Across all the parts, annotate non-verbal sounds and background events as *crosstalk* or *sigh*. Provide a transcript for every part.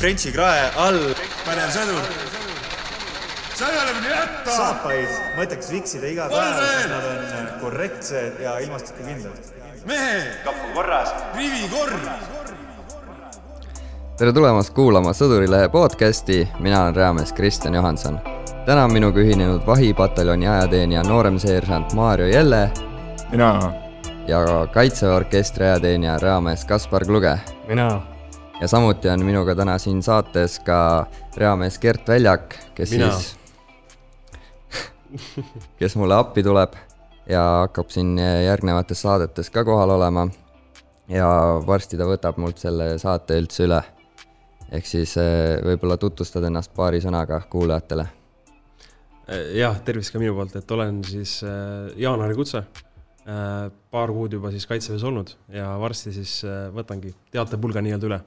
Frenchi krae all pädev sõdur. minu jätta. saapaid mõtteks viksida iga päev, sest nad on korrektsed ja ilmastikukindlad. mehe, kapp on korras. rivi korv. tere tulemast kuulama Sõdurilehe podcasti, mina olen reamees Kristjan Johanson. täna on minuga ühinenud vahipataljoni ajateenija nooremseersant Maarjo Jelle mina. ja Kaitseväe orkestri ajateenija reamees Kaspar Kluge. mina, ja samuti on minuga täna siin saates ka reamees Gert Väljak, kes Mina. siis, *laughs* kes mulle appi tuleb ja hakkab siin järgnevates saadetes ka kohal olema. ja varsti ta võtab mult selle saate üldse üle. ehk siis eh, võib-olla tutvustad ennast paari sõnaga kuulajatele. jah, tervist ka minu poolt, et olen siis äh, jaanuari kutse. paar kuud juba siis kaitseväes olnud ja varsti siis võtangi teatepulga nii-öelda üle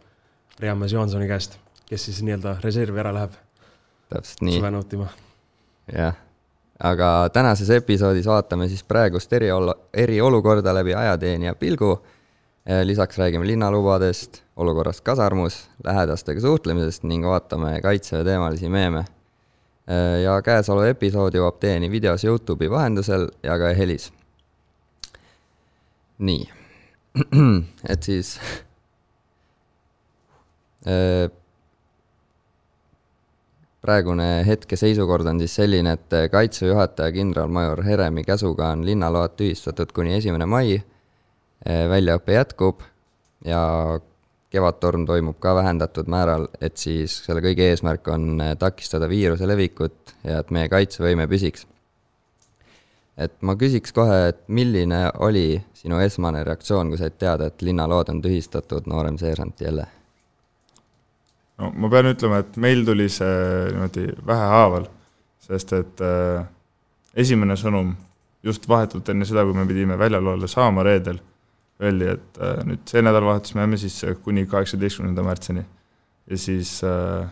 reamees Johansoni käest, kes siis nii-öelda reservi ära läheb täpselt nii, suve nautima. jah. aga tänases episoodis vaatame siis praegust eriolu-, eriolukorda läbi ajateenija pilgu. lisaks räägime linnalubadest, olukorrast kasarmus, lähedastega suhtlemisest ning vaatame kaitseväe teemalisi meeme. ja käesolev episood jõuab teieni videos Youtube'i vahendusel ja ka helis. nii, *clears throat* et siis praegune hetke seisukord on siis selline, et kaitseväe juhataja kindralmajor Heremi käsuga on linnaload tühistatud kuni esimene mai. väljaõpe jätkub ja Kevadtorm toimub ka vähendatud määral, et siis selle kõige eesmärk on takistada viiruse levikut ja et meie kaitsevõime püsiks. et ma küsiks kohe, et milline oli sinu esmane reaktsioon, kui said teada, et linnalood on tühistatud, noorem seersant jälle? No ma pean ütlema, et meil tuli see niimoodi vähehaaval, sest et äh, esimene sõnum just vahetult enne seda, kui me pidime väljaloole saama reedel, öeldi, et äh, nüüd see nädalavahetus me jääme sisse kuni kaheksateistkümnenda märtsini. ja siis äh,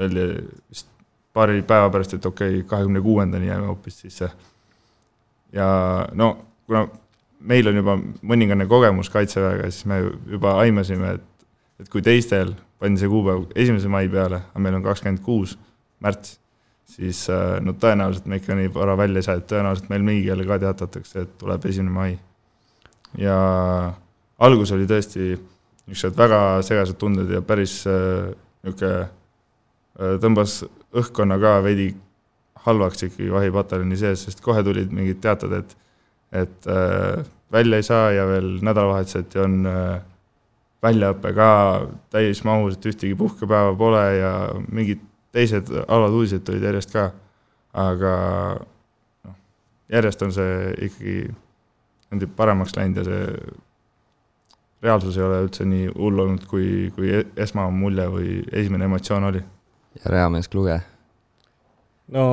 öeldi vist paari päeva pärast, et okei okay,, kahekümne kuuendani jääme hoopis sisse. ja no kuna meil on juba mõningane kogemus Kaitseväega, siis me juba aimasime, et et kui teistel pandi see kuupäev esimese mai peale, aga meil on kakskümmend kuus märts, siis äh, no tõenäoliselt me ikka nii vara välja ei saa, et tõenäoliselt meil mingile ka teatatakse, et tuleb esimene mai. ja algus oli tõesti niisugused väga segased tunded ja päris äh, niisugune äh, tõmbas õhkkonna ka veidi halvaks ikkagi vahipataljoni sees, sest kohe tulid mingid teated, et et välja ei saa ja veel nädalavahetuseti on äh, väljaõpe ka täismahus, et ühtegi puhkepäeva pole ja mingid teised halvad uudised tulid järjest ka. aga noh, järjest on see ikkagi niimoodi paremaks läinud ja see reaalsus ei ole üldse nii hull olnud, kui, kui e- esmamulje või esimene emotsioon oli. ja reamees Kluge. no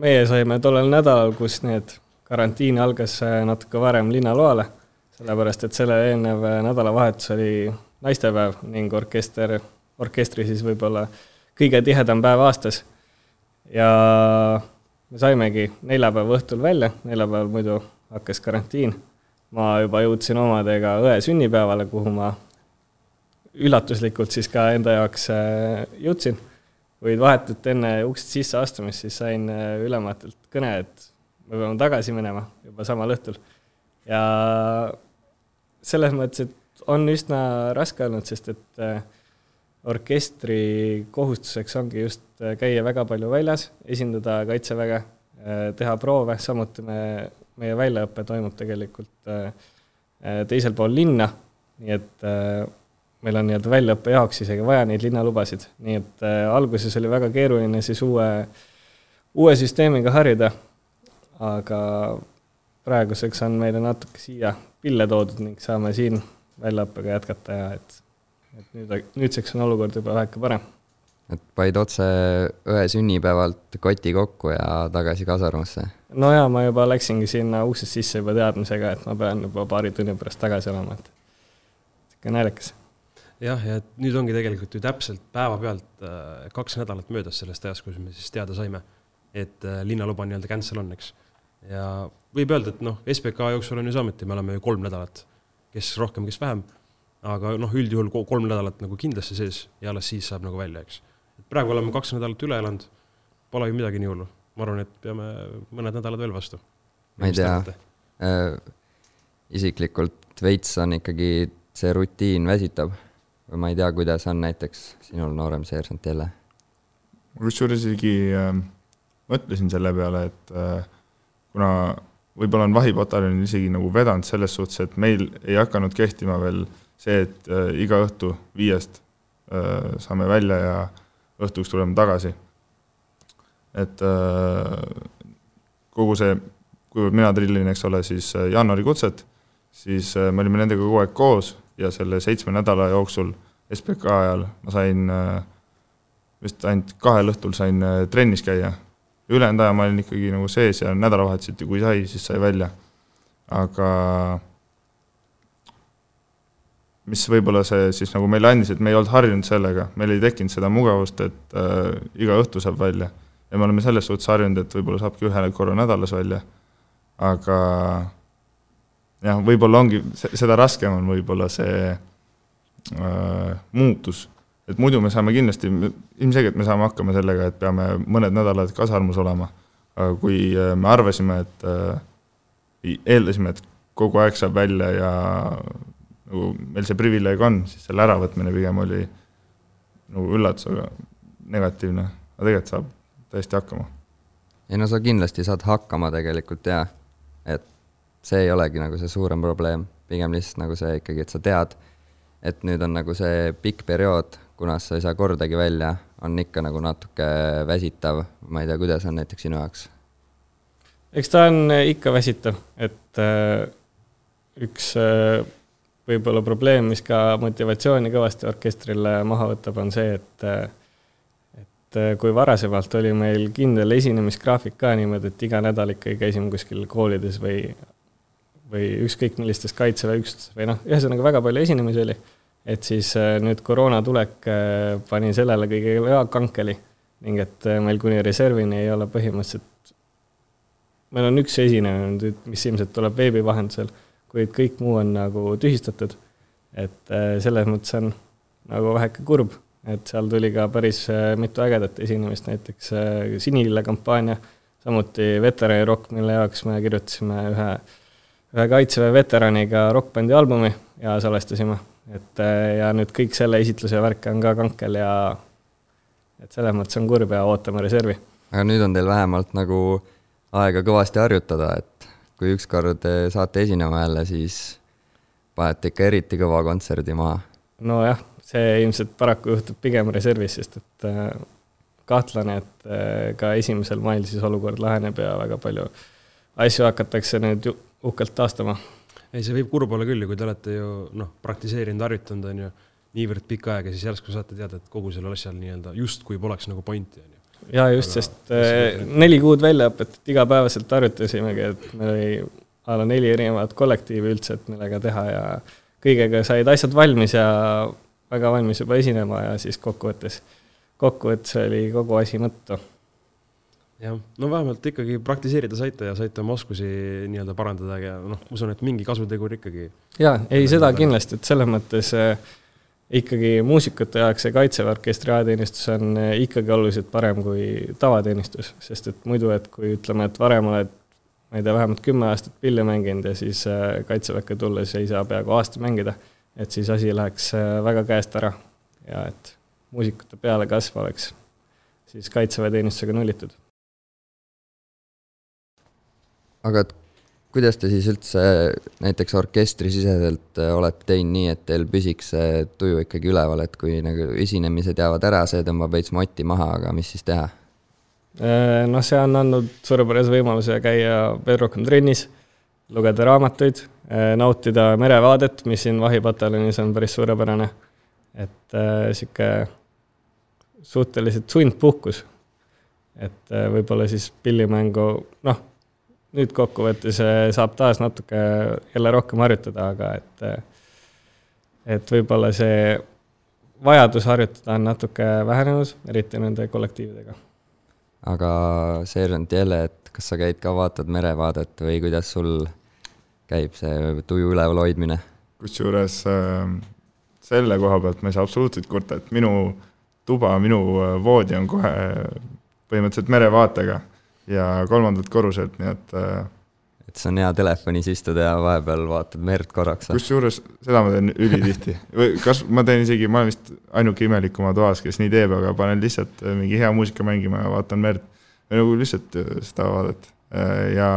meie saime tollel nädalal, kus need karantiin algas natuke varem linnaloale, sellepärast et selle eelnev nädalavahetus oli naistepäev ning orkester, orkestri siis võib-olla kõige tihedam päev aastas. ja me saimegi neljapäeva õhtul välja, neljapäeval muidu hakkas karantiin. ma juba jõudsin omadega õe sünnipäevale, kuhu ma üllatuslikult siis ka enda jaoks äh, jõudsin kuid vahetult enne uksest sisse astumist siis sain äh, ülematelt kõne, et me peame tagasi minema juba samal õhtul. ja selles mõttes, et on üsna raske olnud, sest et äh, orkestri kohustuseks ongi just äh, käia väga palju väljas, esindada kaitseväge, teha proove, samuti me, meie väljaõpe toimub tegelikult äh, äh, teisel pool linna, nii et äh, meil on nii-öelda väljaõppe jaoks isegi vaja neid linnalubasid, nii et äh, alguses oli väga keeruline siis uue, uue süsteemiga harjuda. aga praeguseks on meile natuke siia pille toodud ning saame siin väljaõppega jätkata ja et, et nüüd, nüüdseks on olukord juba väheke parem. et panid otse õe sünnipäevalt koti kokku ja tagasi kasarmusse. no ja ma juba läksingi sinna uksest sisse juba teadmisega, et ma pean juba paari tunni pärast tagasi olema, et sihuke naljakas jah, ja nüüd ongi tegelikult ju täpselt päevapealt äh, kaks nädalat möödas sellest ajast, kus me siis teada saime, et äh, linnaluba nii-öelda cancel on, eks. ja võib öelda, et noh, SBK jooksul on ju samuti, me oleme ju kolm nädalat, kes rohkem, kes vähem, aga noh, üldjuhul ko- kolm nädalat nagu kindlasti sees ja alles siis saab nagu välja, eks. praegu oleme kaks nädalat üle elanud, pole ju midagi nii hullu. ma arvan, et peame mõned nädalad veel vastu. ma ei tea äh,, isiklikult veits on ikkagi see rutiin väsitab või ma ei tea, kuidas on näiteks sinul, noorem seersant jälle? ma kusjuures isegi äh, mõtlesin selle peale, et äh, kuna võib-olla on vahipataljonil isegi nagu vedanud selles suhtes, et meil ei hakanud kehtima veel see, et äh, iga õhtu viiest äh, saame välja ja õhtuks tuleme tagasi. et äh, kogu see, kuivõrd mina trillin, eks ole, siis äh, jaanuarikutset, siis äh, me olime nendega kogu aeg koos ja selle seitsme nädala jooksul SBK ajal ma sain äh, vist ainult kahel õhtul sain äh, trennis käia. Ülejäänud aja ma olin ikkagi nagu sees ja nädalavahetuseti, kui sai, siis sai välja. aga mis võib-olla see siis nagu meile andis, et me ei olnud harjunud sellega, meil ei tekkinud seda mugavust, et äh, iga õhtu saab välja. ja me oleme selles suhtes harjunud, et võib-olla saabki ühe korra nädalas välja. aga jah, võib-olla ongi, seda raskem on võib-olla see äh, muutus. Et muidu me saame kindlasti, ilmselgelt me saame hakkama sellega, et peame mõned nädalad kasarmus olema. aga kui äh, me arvasime, et äh, eeldasime, et kogu aeg saab välja ja nagu meil see privileeg on, siis selle äravõtmine pigem oli nagu üllatusega negatiivne, aga tegelikult saab täiesti hakkama. ei no sa kindlasti saad hakkama tegelikult jaa, et see ei olegi nagu see suurem probleem, pigem lihtsalt nagu see ikkagi, et sa tead, et nüüd on nagu see pikk periood, kunas sa ei saa kordagi välja, on ikka nagu natuke väsitav, ma ei tea, kuidas on näiteks sinu jaoks? eks ta on ikka väsitav, et äh, üks äh, võib-olla probleem, mis ka motivatsiooni kõvasti orkestrile maha võtab, on see, et et kui varasemalt oli meil kindel esinemisgraafik ka niimoodi, et iga nädal ikkagi käisime kuskil koolides või või ükskõik millistes kaitseväe üksustes või noh, ühesõnaga väga palju esinemisi oli, et siis nüüd koroona tulek pani sellele kõigele ka kankeli ning et meil kuni reservini ei ole põhimõtteliselt, meil on üks esinemine nüüd, mis ilmselt tuleb veebi vahendusel kuid kõik muu on nagu tühistatud. et äh, selles mõttes on nagu väheke kurb, et seal tuli ka päris äh, mitu ägedat esinemist, näiteks äh, Sinilille kampaania, samuti Veterani Rock, mille jaoks me kirjutasime ühe, ühe kaitseväe veteraniga rokkbändi albumi ja salvestasime. Et ja nüüd kõik selle esitluse värk on ka kankel ja et selles mõttes on kurb ja ootame reservi. aga nüüd on teil vähemalt nagu aega kõvasti harjutada, et kui ükskord saate esinema jälle, siis panete ikka eriti kõva kontserdi maha. nojah, see ilmselt paraku juhtub pigem reservis, sest et äh, kahtlane, et äh, ka esimesel mail siis olukord laheneb ja väga palju asju hakatakse nüüd uhkelt taastama. Ei, see võib kurb olla küll ju, kui te olete ju noh, praktiseerinud, harjutanud, on ju, niivõrd pikka aega, siis järsku saate teada, et kogu sellel asjal nii-öelda justkui poleks nagu pointi, on ju ja just, sest äh, neli kuud väljaõpet, et igapäevaselt harjutasimegi, et meil oli a la neli erinevat kollektiivi üldse, et millega teha ja kõigega said asjad valmis ja väga valmis juba esinema ja siis kokkuvõttes, kokkuvõttes oli kogu asi mõttu. Jah, no vähemalt ikkagi praktiseerida saite ja saite oma oskusi nii-öelda parandada ja noh, ma usun, et mingi kasutegur ikkagi. jaa, ei seda kindlasti, et selles mõttes äh, ikkagi muusikute jaoks see Kaitseväe orkestri ajateenistus on eh, ikkagi oluliselt parem kui tavateenistus, sest et muidu, et kui ütleme, et varem oled ma ei tea, vähemalt kümme aastat pilli mänginud ja siis eh, Kaitseväkke tulles ei saa peaaegu aasta mängida, et siis asi läheks eh, väga käest ära ja et muusikute pealekasv oleks siis kaitseväeteenistusega nullitud. Aga et kuidas te siis üldse näiteks orkestrisiseselt äh, olete teinud nii, et teil püsiks see tuju ikkagi üleval, et kui nagu esinemised jäävad ära, see tõmbab veits moti maha, aga mis siis teha? Äh, noh, see on andnud suurepärase võimaluse käia veel rohkem trennis, lugeda raamatuid, äh, nautida merevaadet, mis siin vahipataljonis on päris suurepärane. et niisugune suhteliselt sundpuhkus. et võib-olla siis pillimängu, noh nüüd kokkuvõttes eh, saab taas natuke jälle rohkem harjutada, aga et, eh, et võib-olla see vajadus harjutada on natuke vähenenud, eriti nende kollektiividega. aga seersant jälle, et kas sa käid ka, vaatad merevaadet või kuidas sul käib see tuju üleval hoidmine? kusjuures äh, selle koha pealt ma ei saa absoluutselt kurta, et minu tuba, minu äh, voodi on kohe põhimõtteliselt merevaatega ja kolmandalt korruselt, nii et äh, et see on hea telefonis istuda ja vahepeal vaatad merd korraks. kusjuures seda ma teen ülitihti või kas ma teen isegi, ma olen vist ainuke imelik oma toas, kes nii teeb, aga panen lihtsalt äh, mingi hea muusika mängima ja vaatan merd. või nagu lihtsalt äh, seda vaadet ja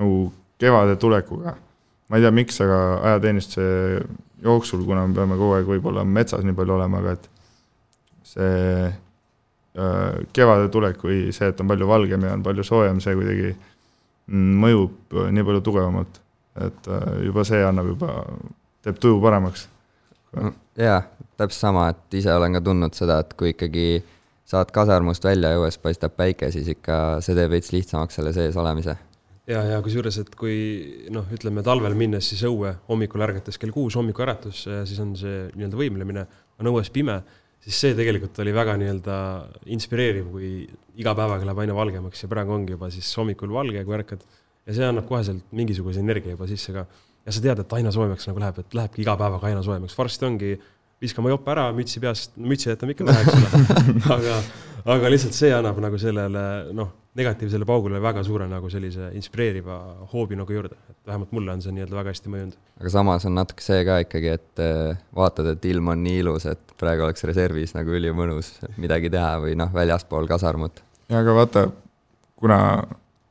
nagu kevade tulekuga, ma ei tea, miks, aga ajateenistuse jooksul, kuna me peame kogu aeg võib-olla metsas nii palju olema, aga et see kevade tulek või see, et on palju valgem ja on palju soojem, see kuidagi mm, mõjub äh, nii palju tugevamalt et äh, juba see annab juba, teeb tuju paremaks. jaa, täpselt sama, et ise olen ka tundnud seda, et kui ikkagi saad kasarmust välja ja õues paistab päike, siis ikka see teeb veits lihtsamaks selle sees olemise. ja, ja kusjuures, et kui noh, ütleme talvel minnes siis õue hommikul ärgates kell kuus hommikuäratus, siis on see nii-öelda võimlemine, on õues pime, siis see tegelikult oli väga nii-öelda inspireeriv, kui iga päevaga läheb aina valgemaks ja praegu ongi juba siis hommikul valge, kui ärkad. ja see annab koheselt mingisuguse energia juba sisse ka. ja sa tead, et aina soojemaks nagu läheb, et lähebki iga päevaga aina soojemaks, varsti ongi viskame jope ära mütsi peast, mütsi jätame ikka pähe, eks ole. *laughs* aga, aga lihtsalt see annab nagu sellele noh, negatiivsele paugule väga suure nagu sellise inspireeriva hoobi nagu juurde, et vähemalt mulle on see nii-öelda väga hästi mõjunud. aga samas on natuke see ka ikkagi, et äh, vaatad, et ilm on nii ilus, et praegu oleks reservis nagu ülimõnus midagi teha või noh, väljaspool kasarmut. ja aga vaata, kuna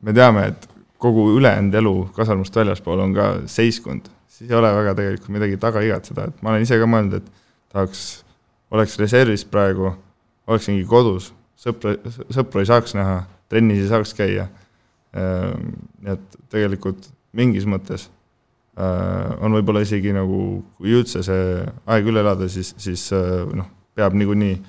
me teame, et kogu ülejäänud elu kasarmust väljaspool on ka seiskund, siis ei ole väga tegelikult midagi taga igatseda, et ma olen ise ka mõelnud, et tahaks, oleks reservis praegu, oleksingi kodus, sõpra, sõpru ei saaks näha, trennis ei saaks käia. nii et tegelikult mingis mõttes äh, on võib-olla isegi nagu, kui üldse see aeg üle elada, siis, siis äh, noh, peab niikuinii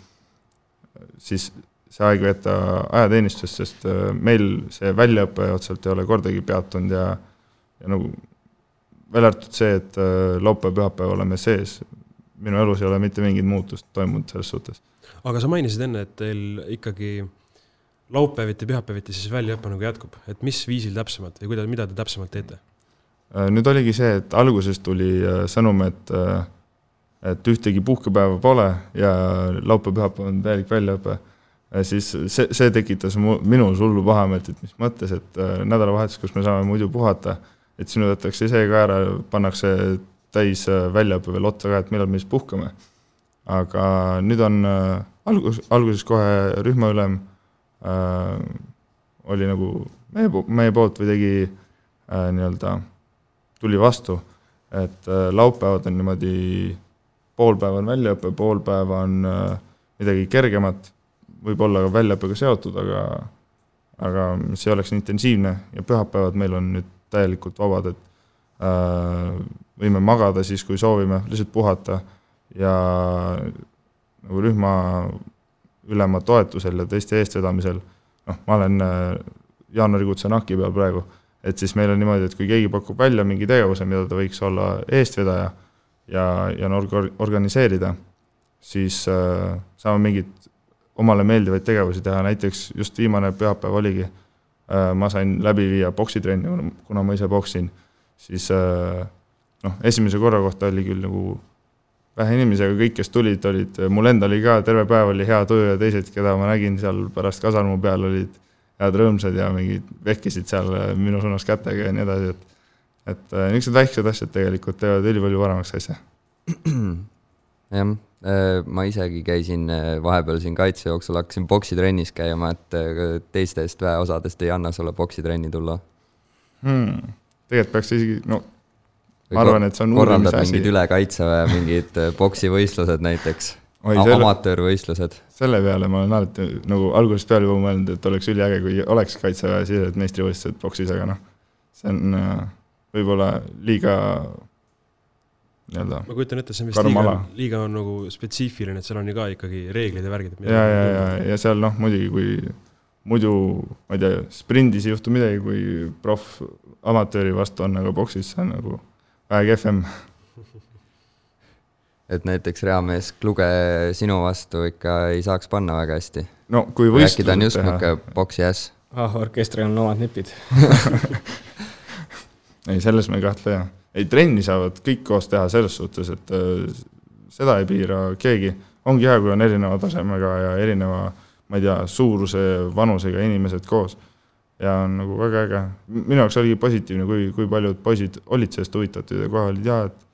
siis see aeg veeta ajateenistuses, sest äh, meil see väljaõpe otseselt ei ole kordagi peatunud ja, ja nagu välja arvatud see, et äh, laupäev-pühapäev oleme sees, minu elus ei ole mitte mingit muutust toimunud selles suhtes. aga sa mainisid enne, et teil ikkagi laupäeviti, pühapäeviti siis väljaõpe nagu jätkub, et mis viisil täpsemalt või kuidas, mida te täpsemalt teete? Äh, nüüd oligi see, et alguses tuli äh, sõnum, et äh, et ühtegi puhkepäeva pole ja laupäev-pühapäev on täielik väljaõpe, siis see, see tekitas mu, minus hullu pahameelt, et mis mõttes, et nädalavahetus, kus me saame muidu puhata, et sinu võetakse see ka ära, pannakse täis väljaõpe veel otsa ka, et millal me siis puhkame. aga nüüd on algus, alguses kohe rühmaülem äh, oli nagu meie, meie poolt või tegi äh, nii-öelda, tuli vastu, et äh, laupäevad on niimoodi, pool päeva on väljaõpe, pool päeva on äh, midagi kergemat, võib-olla ka väljaõppega seotud, aga aga mis ei oleks nii intensiivne. Ja pühapäevad meil on nüüd täielikult vabad, et äh, võime magada siis, kui soovime, lihtsalt puhata ja nagu rühma ülema toetusel ja teiste eestvedamisel, noh, ma olen äh, jaanuarikuutse NAK-i peal praegu, et siis meil on niimoodi, et kui keegi pakub välja mingi tegevuse, mida ta võiks olla eestvedaja ja, ja org-, organiseerida, siis äh, saame mingeid omale meeldivaid tegevusi teha, näiteks just viimane pühapäev oligi äh,, ma sain läbi viia poksitrenni, kuna ma ise poksin, siis äh, noh, esimese korra kohta oli küll nagu vähe inimesi, aga kõik, kes tulid, olid, mul endal oli ka terve päev oli hea tuju ja teised, keda ma nägin seal pärast kasarmu peal, olid head rõõmsad ja mingid vehkisid seal minu suunas kätega ja nii edasi, et et äh, niisugused väiksed asjad tegelikult teevad ülipalju paremaks asja. *clears throat* jah, ma isegi käisin äh, vahepeal siin kaitsejooksul, hakkasin poksitrennis käima, et äh, teistest väeosadest ei anna sulle poksitrenni tulla. hmm.. tegelikult peaks isegi, no ma arvan, et see on korraldad uurimise asi mingid. üle kaitseväe mingid äh, poksivõistlused näiteks, oi, selle, amatöörvõistlused. selle peale ma olen alati nagu algusest peale juba mõelnud, et oleks üliäge, kui oleks kaitseväe sisesed meistrivõistlused boksis, aga noh, see on äh, võib-olla liiga nii-öelda ma kujutan ette, see on vist liiga liiga on nagu spetsiifiline, et seal on ju ka ikkagi reeglid ja värgid. ja, ja, ja, ja seal noh, muidugi kui muidu ma ei tea, sprindis ei juhtu midagi, kui proff amatööri vastu on, aga boksis see on nagu vähe kehvem. et näiteks reamees Kluge sinu vastu ikka ei saaks panna väga hästi. no kui äkki ta on just võistlused teha, niisugune boksi äss. ah, orkestril on omad nipid. *laughs* ei selles ma ei kahtle ja, ei trenni saavad kõik koos teha selles suhtes, et äh, seda ei piira keegi. ongi hea, kui on erineva tasemega ja erineva, ma ei tea, suuruse, vanusega inimesed koos. Ja on nagu väga äge. minu jaoks oligi positiivne, kui, kui paljud poisid olid sellest huvitatud ja kohe olid jaa, et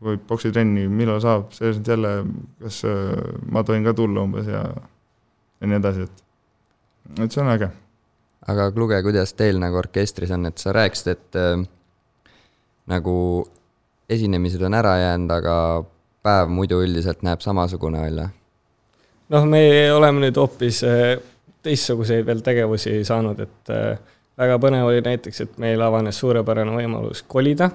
kui poksitrenni, millal saab, sealt jälle, kas äh, ma tohin ka tulla umbes ja, ja nii edasi, et, et see on äge. aga Kluge, kuidas teil nagu orkestris on, et sa rääkisid, et äh, nagu esinemised on ära jäänud, aga päev muidu üldiselt näeb samasugune välja? noh, me oleme nüüd hoopis äh, teistsuguseid veel tegevusi saanud, et äh, väga põnev oli näiteks, et meil avanes suurepärane võimalus kolida.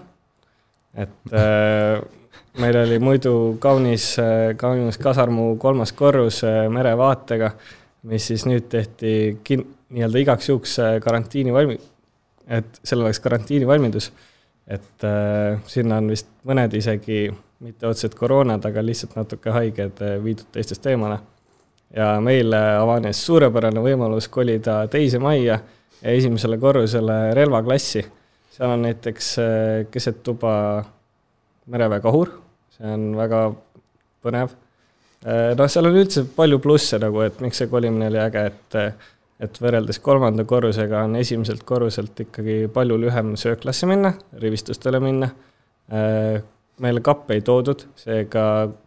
et äh, *laughs* meil oli muidu kaunis, kaunis kasarmu kolmas korrus merevaatega, mis siis nüüd tehti kin-, nii-öelda igaks juhuks karantiini valmi-, et sellel oleks karantiinivalmidus et äh, sinna on vist mõned isegi mitte otseselt koroonad, aga lihtsalt natuke haiged äh, viidud teistest eemale. Ja meile avanes suurepärane võimalus kolida teise majja ja esimesele korrusele relvaklassi. seal on näiteks äh, keset tuba mereväe kahur, see on väga põnev. Äh, noh, seal on üldse palju plusse nagu, et miks see kolimine oli äge, et äh, et võrreldes kolmanda korrusega on esimeselt korruselt ikkagi palju lühem sööklasse minna, rivistustele minna. Meile kappe ei toodud, seega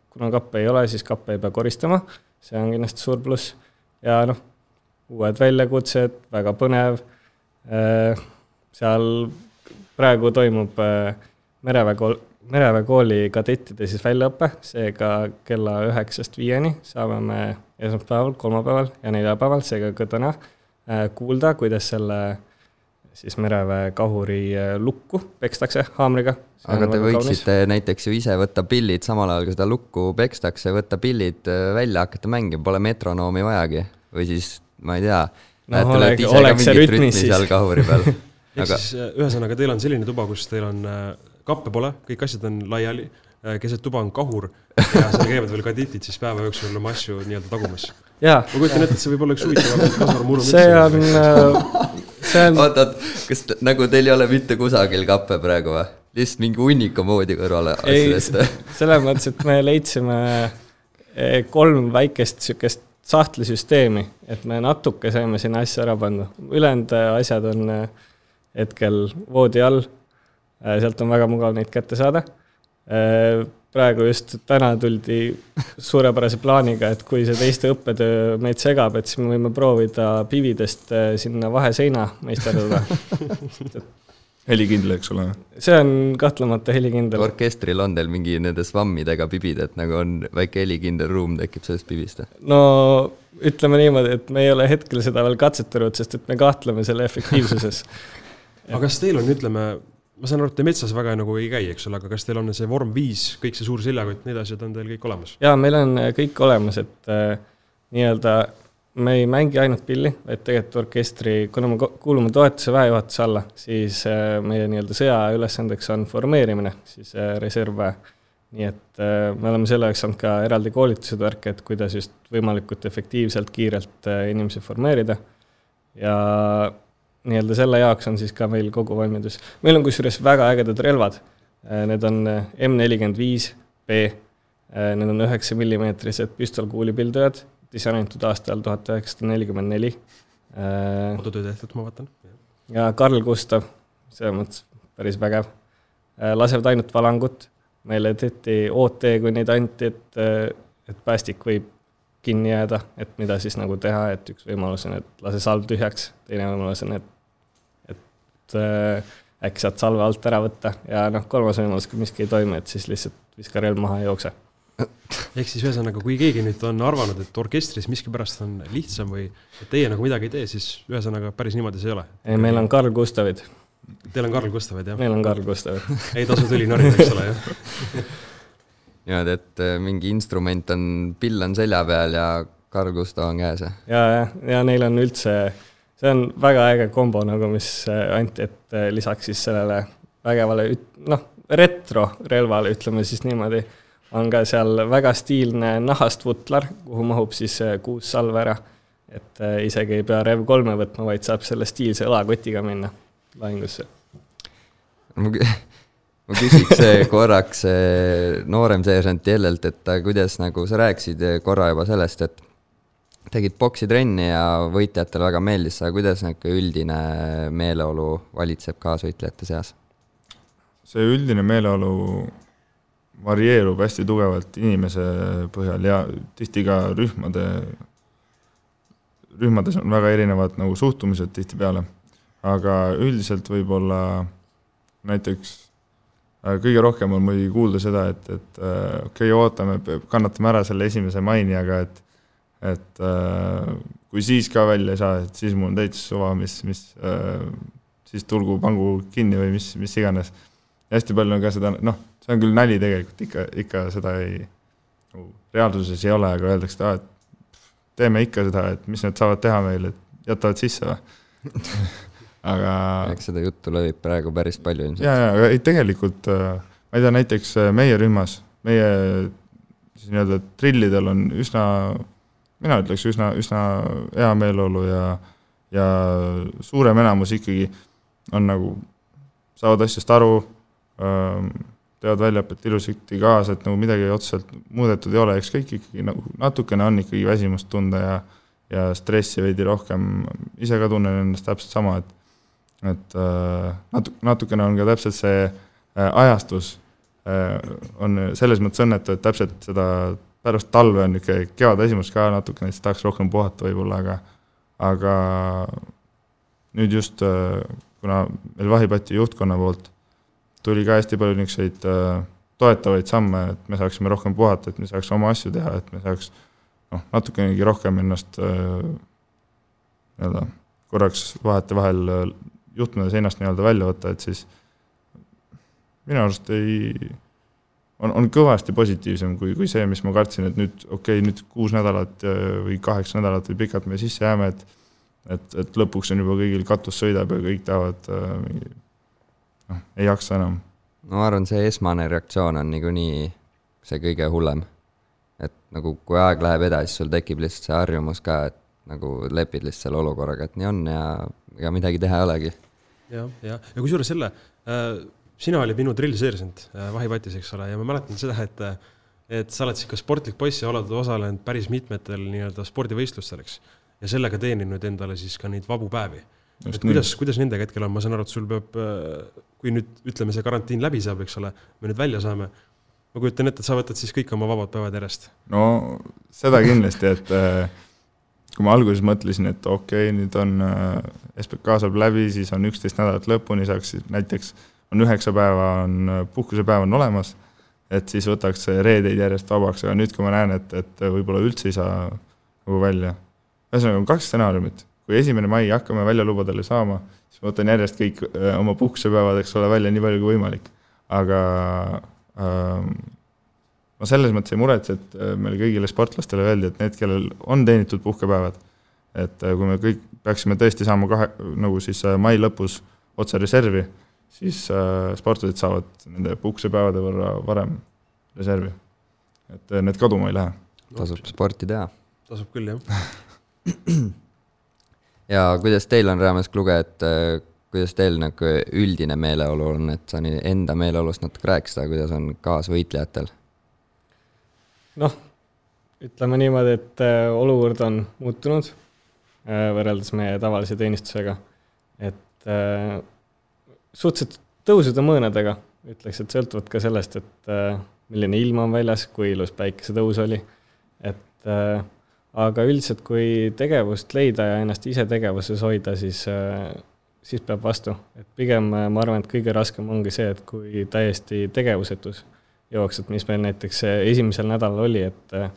kuna kappe ei ole, siis kappe ei pea koristama, see on kindlasti suur pluss. ja noh, uued väljakutsed, väga põnev. Äh, seal praegu toimub äh, mereväe kool, mereväe kooli kadettide siis väljaõpe, seega kella üheksast viieni saame me esmaspäeval, kolmapäeval ja neljapäeval, seega ka täna, äh, kuulda, kuidas selle siis mereväe kahuri äh, lukku pekstakse haamriga. aga te võiksite kaunis. näiteks ju ise võtta pillid, samal ajal kui seda lukku pekstakse, võtta pillid äh, välja, hakata mängima, pole metronoomi vajagi. või siis, ma ei tea no,, oled ise ka mingit rütmi seal kahuri peal *laughs* ehk aga... siis ühesõnaga, teil on selline tuba, kus teil on kappe pole, kõik asjad on laiali keset tuba on kahur ja seal käivad veel kadetid siis päeva jooksul oma asju nii-öelda tagumas. ma kujutan ette, et see võib olla üks huvitavam *laughs* kasarmuru. see on, see on. oot, oot, kas nagu teil ei ole mitte kusagil kappe praegu või? lihtsalt mingi hunniku moodi kõrvale asjadest? selles mõttes, et me leidsime eh, kolm väikest sihukest sahtlisüsteemi, et me natuke saime sinna asja ära panna, ülejäänud äh, asjad on hetkel voodi all. sealt on väga mugav neid kätte saada praegu just täna tuldi suurepärase plaaniga, et kui see teiste õppetöö meid segab, et siis me võime proovida pividest äh, sinna vaheseina meisterdada *laughs* helikindel, eks ole? see on kahtlemata helikindel. orkestril on teil mingi nende svammidega pibid, et nagu on väike helikindel ruum tekib sellest pibist? no ütleme niimoodi, et me ei ole hetkel seda veel katsetanud, sest et me kahtleme selle efektiivsuses *laughs* aga kas teil on, ütleme, ma saan aru, et te metsas väga nagu ei käi, eks ole, aga kas teil on see vorm viis, kõik see suur seljakott, need asjad on teil kõik olemas? jaa, meil on äh, kõik olemas, et äh, nii-öelda me ei mängi ainult pilli, vaid tegelikult orkestri, kuna me kuulume toetuse väejuhatuse alla, siis äh, meie nii-öelda sõjaaja ülesandeks on formeerimine, siis äh, reservväe. nii et äh, me oleme selle jaoks saanud ka eraldi koolitused, värke, et kuidas just võimalikult efektiivselt, kiirelt äh, inimesi formeerida. ja nii-öelda selle jaoks on siis ka meil kogu valmidus. meil on kusjuures väga ägedad relvad. Äh, need on äh, M nelikümmend viis B, äh, need on üheksa millimeetrised püstolkuulipildujad, disainitud aastal tuhat üheksasada nelikümmend neli. kodutöö tehtud, ma vaatan. ja Karl Gustav, selles mõttes päris vägev. lasevad ainult valangut, meile tehti OT, kui neid anti, et, et päästik võib kinni jääda, et mida siis nagu teha, et üks võimalus on, et lase salv tühjaks, teine võimalus on, et, et äh, äkki saad salve alt ära võtta ja noh, kolmas võimalus, kui miski ei toimi, et siis lihtsalt viska relv maha ja jookse. ehk siis ühesõnaga, kui keegi nüüd on arvanud, et orkestris miskipärast on lihtsam või et teie nagu midagi ei tee, siis ühesõnaga päris niimoodi see ei ole? ei, meil on Karl Gustavid. Teil on Karl Gustavid, jah? meil on Karl Gustavid *laughs* ei tasu tüli norida, eks ole, jah *laughs* niimoodi, et äh, mingi instrument on, pill on selja peal ja Carl Gustav on käes? ja, ja, ja neil on üldse, see on väga äge kombo nagu, mis äh, anti, et äh, lisaks siis sellele vägevale, noh, retrorelvale, ütleme siis niimoodi, on ka seal väga stiilne nahast vutlar, kuhu mahub siis kuus salve ära. et isegi ei pea Rev kolme võtma, vaid saab selle stiilse õlakotiga minna lahingusse ma küsiks korraks noorem seersant Jellelt, et kuidas nagu sa rääkisid korra juba sellest, et tegid poksitrenni ja võitjatele väga meeldis see, kuidas niisugune üldine meeleolu valitseb kaasvõitlejate seas? see üldine meeleolu varieerub hästi tugevalt inimese põhjal ja tihti ka rühmade, rühmades on väga erinevad nagu suhtumised tihtipeale. aga üldiselt võib-olla näiteks äh, kõige rohkem on muidugi kuulda seda, et, et äh, okei okay,, ootame, kannatame ära selle esimese maini, aga et et äh, kui siis ka välja ei saa, et siis mul on täitsa suva, mis, mis siis tulgu, pangu kinni või mis, mis iganes. hästi palju on ka seda, noh, see on küll nali tegelikult, ikka, ikka seda ei, nagu reaalsuses ei ole, aga öeldakse, et aa, et teeme ikka seda, et mis nad saavad teha meil, et jätavad sisse või *laughs* aga. eks seda juttu levib praegu päris palju ilmselt. ja, ja, aga ei tegelikult äh, ma ei tea, näiteks äh, meie rühmas, meie siis nii-öelda trillidel on üsna, mina ütleks üsna, üsna hea meeleolu ja, ja suurem enamus ikkagi on nagu, saavad asjast aru, ähm, teevad väljaõpet ilusasti kaasa, et nagu midagi otseselt muudetud ei ole, eks kõik ikkagi nagu natukene on ikkagi väsimust tunda ja ja stressi veidi rohkem, ise ka tunnen ennast täpselt sama, et et äh, natu-, natukene on ka täpselt see äh, ajastus äh, on selles mõttes õnnetu, et täpselt seda pärast talve on niisugune kevadesimus ka natukene, siis tahaks rohkem puhata võib-olla, aga aga nüüd just, kuna meil Vahipati juhtkonna poolt tuli ka hästi palju niisuguseid toetavaid samme, et me saaksime rohkem puhata, et me saaks oma asju teha, et me saaks noh, natukenegi rohkem ennast nii-öelda korraks vahetevahel juhtmede seinast nii-öelda välja võtta, et siis minu arust ei, on, on kõvasti positiivsem kui, kui see, mis ma kartsin, et nüüd okei okay,, nüüd kuus nädalat äh, või kaheksa nädalat või pikalt me sisse jääme, et et, et lõpuks on juba kõigil katus sõidab ja kõik tahavad äh, mingi noh, ei jaksa enam. no ma arvan, see esmane reaktsioon on niikuinii see kõige hullem. et nagu kui aeg läheb edasi, sul tekib lihtsalt see harjumus ka, et nagu lepid lihtsalt selle olukorraga, et nii on ja ega midagi teha ei olegi jah, jah, ja kusjuures selle äh,, sina olid minu drillseersant äh, vahipatis, eks ole, ja ma mäletan seda, et et sa oled sihuke sportlik poiss ja oled osalenud päris mitmetel nii-öelda spordivõistlustel, eks. ja sellega teeninud endale siis ka neid vabu päevi. et kuidas, kuidas nendega hetkel on, ma saan aru, et sul peab, äh, kui nüüd ütleme, see karantiin läbi saab, eks ole, me nüüd välja saame, ma kujutan ette, et sa võtad siis kõik oma vabad päevad järjest. no seda kindlasti, et äh, kui ma alguses mõtlesin, et okei okay,, nüüd on SBK saab läbi, siis on üksteist nädalat lõpuni, saaks näiteks, on üheksa päeva, on puhkusepäev on olemas, et siis võtaks reedeid järjest vabaks, aga nüüd, kui ma näen, et, et võib-olla üldse ei saa nagu välja. ühesõnaga, on kaks stsenaariumit, kui esimene mai hakkame väljalubadele saama, siis ma võtan järjest kõik äh, oma puhkusepäevad, eks ole, välja nii palju kui võimalik. aga ähm, ma selles mõttes ei muretse, et äh, meile kõigile sportlastele öeldi, et need, kellel on teenitud puhkepäevad, et äh, kui me kõik peaksime tõesti saama kahe, nagu siis mai lõpus otse reservi, siis sportlased saavad nende puhkusepäevade võrra varem reservi. et need kaduma ei lähe. tasub sporti teha. tasub küll, jah *clears throat* ja kuidas teil on, Reamees Kluge, et kuidas teil nagu üldine meeleolu on, et sa nii enda meeleolust natuke rääkisid, aga kuidas on kaasvõitlejatel? noh, ütleme niimoodi, et äh, olukord on muutunud äh, võrreldes meie tavalise teenistusega. et äh, suhteliselt tõusude mõõnadega, ütleks, et sõltuvad ka sellest, et milline ilm on väljas, kui ilus päikesetõus oli. et aga üldiselt, kui tegevust leida ja ennast ise tegevuses hoida, siis, siis peab vastu. et pigem ma arvan, et kõige raskem ongi see, et kui täiesti tegevusetus jooksjad, mis meil näiteks esimesel nädalal oli, et äh,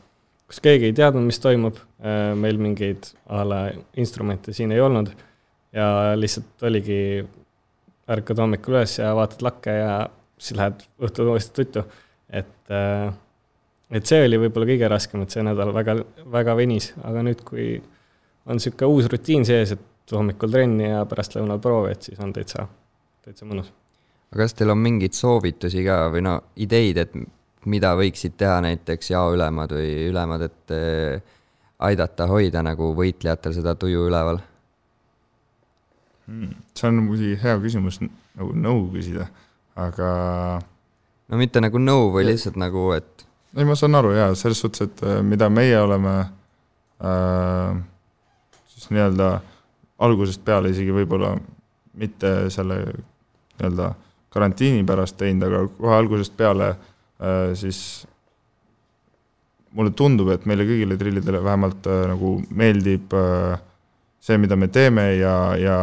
kus keegi ei teadnud, mis toimub, äh, meil mingeid a la instrumente siin ei olnud ja lihtsalt oligi, ärkad hommikul üles ja vaatad lakke ja siis lähed õhtul uuesti tuttu. et, äh, et see oli võib-olla kõige raskem, et see nädal väga, väga venis, aga nüüd, kui on niisugune uus rutiin sees, et hommikul trenni ja pärastlõunal proovi, et siis on täitsa, täitsa mõnus aga kas teil on mingeid soovitusi ka või no ideid, et mida võiksid teha näiteks jaoülemad või ülemad, et eh, aidata hoida nagu võitlejatel seda tuju üleval? See on muidugi hea küsimus nagu nõu küsida, aga no mitte nagu nõu või lihtsalt nagu, et ei, ma saan aru jaa, selles suhtes, et äh, mida meie oleme äh, siis nii-öelda algusest peale isegi võib-olla mitte selle nii-öelda karantiini pärast teinud, aga kohe algusest peale äh, siis mulle tundub, et meile kõigile trillidele vähemalt äh, nagu meeldib äh, see, mida me teeme ja, ja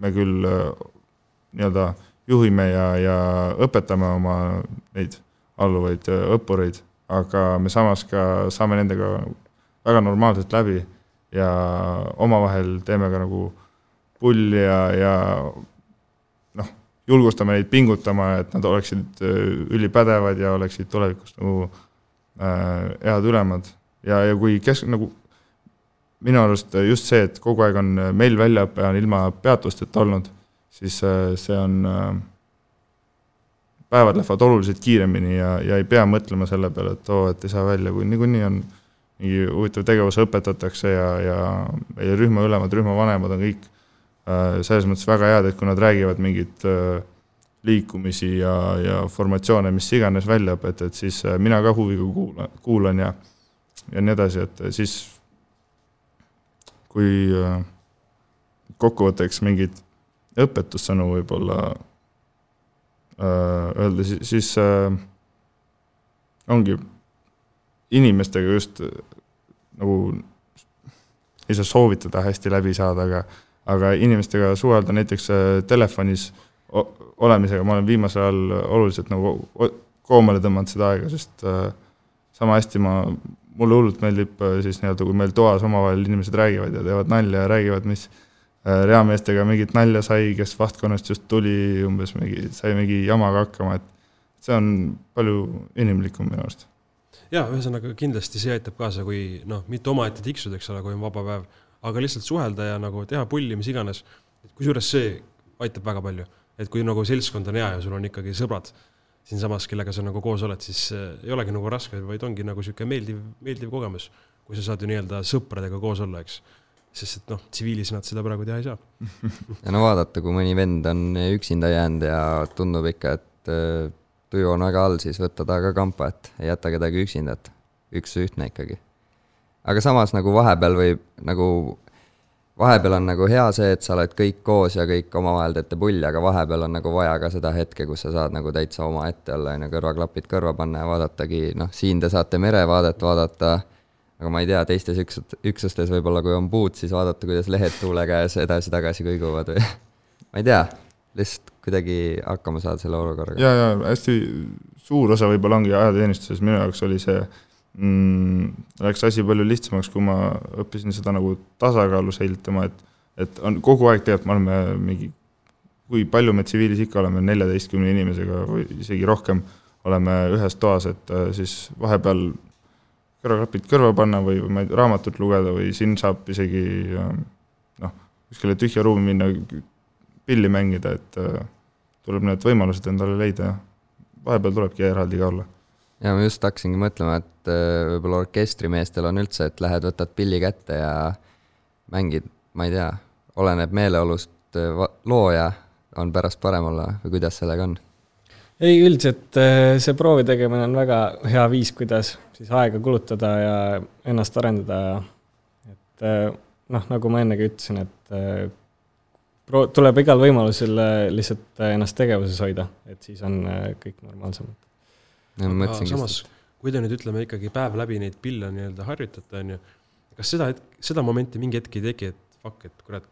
me küll äh, nii-öelda juhime ja, ja õpetame oma neid alluvaid äh, õppureid, aga me samas ka saame nendega väga normaalselt läbi ja omavahel teeme ka nagu pulli ja, ja noh, julgustame neid pingutama, et nad oleksid äh, ülipädevad ja oleksid tulevikus nagu äh, head ülemad. Ja, ja kui kesk-, nagu minu arust just see, et kogu aeg on meil väljaõpe on ilma peatusteta olnud, siis äh, see on äh, päevad lähevad oluliselt kiiremini ja, ja ei pea mõtlema selle peale, et oo, et ei saa välja, kui niikuinii on mingi huvitav tegevus õpetatakse ja, ja meie rühma ülemad, rühmavanemad on kõik äh, selles mõttes väga head, et kui nad räägivad mingit äh, liikumisi ja, ja formatsioone, mis iganes väljaõpet, et siis äh, mina ka huviga kuulan, kuulan ja ja nii edasi, et siis kui äh, kokkuvõtteks mingeid õpetussõnu võib-olla äh, öelda, siis, siis äh, ongi inimestega just nagu ei saa soovitada hästi läbi saada, aga aga inimestega suhelda näiteks telefonis olemisega, ma olen viimasel ajal oluliselt nagu koomale tõmmanud seda aega, sest äh, sama hästi ma, mulle hullult meeldib äh, siis nii-öelda, kui meil toas omavahel inimesed räägivad ja teevad nalja ja räägivad, mis äh, reameestega mingit nalja sai, kes vahtkonnast just tuli, umbes mingi, sai mingi jamaga hakkama, et see on palju inimlikum minu arust. jaa, ühesõnaga kindlasti see aitab kaasa, kui noh, mitte omaette tiksuda, eks ole, kui on vaba päev, aga lihtsalt suhelda ja nagu teha pulli, mis iganes. kusjuures see aitab väga palju, et kui nagu seltskond on hea ja sul on ikkagi sõbrad siinsamas, kellega sa nagu koos oled, siis äh, ei olegi nagu raske, vaid ongi nagu niisugune meeldiv, meeldiv kogemus, kui sa saad ju nii-öelda sõpradega koos olla, eks. sest et noh, tsiviilis nad seda praegu teha ei saa. *laughs* ja no vaadata, kui mõni vend on üksinda jäänud ja tundub ikka, et äh, tuju on väga all, siis võtta ta ka kampa, et ei jäta kedagi üksinda, et üks ühtne ikkagi. aga samas nagu vahepeal võib nagu, vahepeal on nagu hea see, et sa oled kõik koos ja kõik omavahel teete pulli, aga vahepeal on nagu vaja ka seda hetke, kus sa saad nagu täitsa omaette olla, on ju, kõrvaklapid kõrva panna ja vaadatagi, noh, siin te saate merevaadet vaadata, aga ma ei tea, teistes üksust-, üksustes võib-olla kui on puud, siis vaadata, kuidas lehed tuule käes edasi-tagasi kõiguvad või *laughs* ma ei tea, lihtsalt kuidagi hakkama saada selle olukorraga. ja, ja hästi suur osa võib-olla ongi ajateenistuses, minu jaoks oli see mm,, läks asi palju lihtsamaks, kui ma õppisin seda nagu tasakaalu säilitama, et et on kogu aeg tegelikult me oleme mingi, kui palju me tsiviilis ikka oleme, neljateistkümne inimesega või isegi rohkem oleme ühes toas, et äh, siis vahepeal kõrvaklapid kõrva panna või, või ma ei tea, raamatut lugeda või siin saab isegi äh, noh, kuskile tühja ruumi minna, pilli mängida, et äh, tuleb need võimalused endale leida ja vahepeal tulebki eraldi ka olla. Ja ma just hakkasingi mõtlema, et äh, võib-olla orkestrimeestel on üldse, et lähed, võtad pilli kätte ja mängid, ma ei tea, oleneb meeleolust, looja on pärast parem olla või kuidas sellega on? ei, üldiselt eh, see proovi tegemine on väga hea viis, kuidas siis aega kulutada ja ennast arendada ja et noh, nagu ma ennegi ütlesin, et pro-, tuleb igal võimalusel lihtsalt ennast tegevuses hoida, et siis on kõik normaalsem. Mõtlesingi samas, kui te nüüd ütleme ikkagi päev läbi neid pille nii-öelda harjutate, on ju, kas seda, seda momenti mingi hetk ei teki, et fuck, et kurat,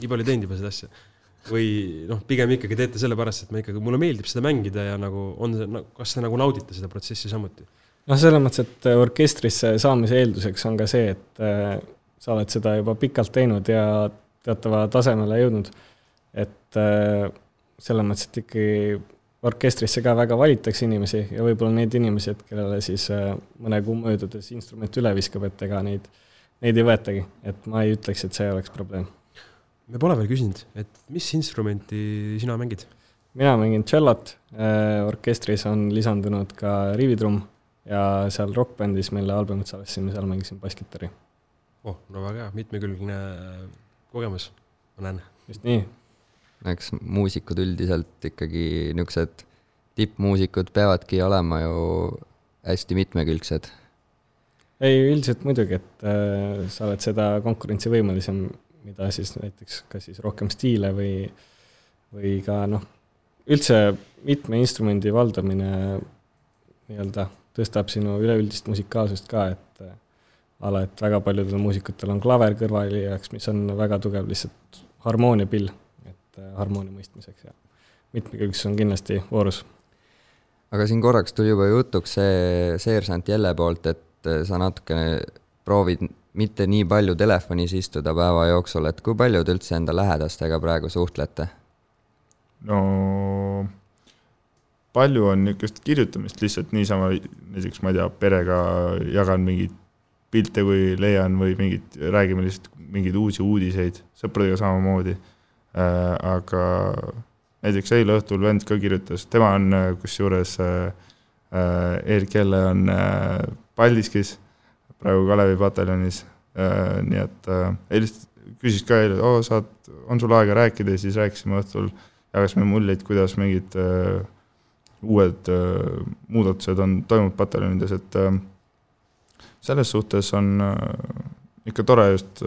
nii palju teinud juba seda asja või noh, pigem ikkagi teete sellepärast, et ma ikkagi, mulle meeldib seda mängida ja nagu on see, kas te nagu naudite seda protsessi samuti? noh, selles mõttes, et eh, orkestrisse saamise eelduseks on ka see, et eh, sa oled seda juba pikalt teinud ja teatava tasemele jõudnud. et eh, selles mõttes, et ikkagi orkestrisse ka väga valitakse inimesi ja võib-olla need inimesed, kellele siis eh, mõne kuu möödudes instrument üle viskab, et ega neid, neid ei võetagi, et ma ei ütleks, et see oleks probleem. me pole veel küsinud, et mis instrumenti sina mängid? mina mängin tšellot, orkestris on lisandunud ka riivitrumm ja seal rokkbändis, mille albumit salvestasime, seal mängisin basskitarri. oh, no väga hea, mitmekülgne kogemus, ma näen. just nii. Eks muusikud üldiselt ikkagi niisugused tippmuusikud peavadki olema ju hästi mitmekülgsed. ei, üldiselt muidugi, et äh, sa oled seda konkurentsivõimelisem, mida siis näiteks kas siis rohkem stiile või, või ka noh, üldse mitme instrumendi valdamine nii-öelda tõstab sinu üleüldist musikaalsust ka, et äh, ala, et väga paljudel muusikutel on klaver kõrvalijaks, mis on väga tugev lihtsalt harmooniapill, et äh, harmoonia mõistmiseks ja mitmekülgsus on kindlasti voorus. aga siin korraks tuli juba jutuks see seersant Jelle poolt, et äh, sa natukene proovid mitte nii palju telefonis istuda päeva jooksul, et kui palju te üldse enda lähedastega praegu suhtlete? no palju on niisugust kirjutamist lihtsalt niisama, näiteks ma ei tea, perega jagan mingeid pilte, kui leian või mingit, räägime lihtsalt mingeid uusi uudiseid, sõpradega samamoodi. Äh, aga näiteks eile õhtul vend ka kirjutas, tema on äh, kusjuures äh,, Erik Jelle on Paldiskis, praegu Kalevi pataljonis. Nii et äh, helist-, küsis ka eile, oo, saad, on sul aega rääkida? Ja siis rääkisime õhtul, jagasime muljeid, kuidas mingid äh, uued äh, muudatused on toimunud pataljonides, et äh, selles suhtes on äh, ikka tore just,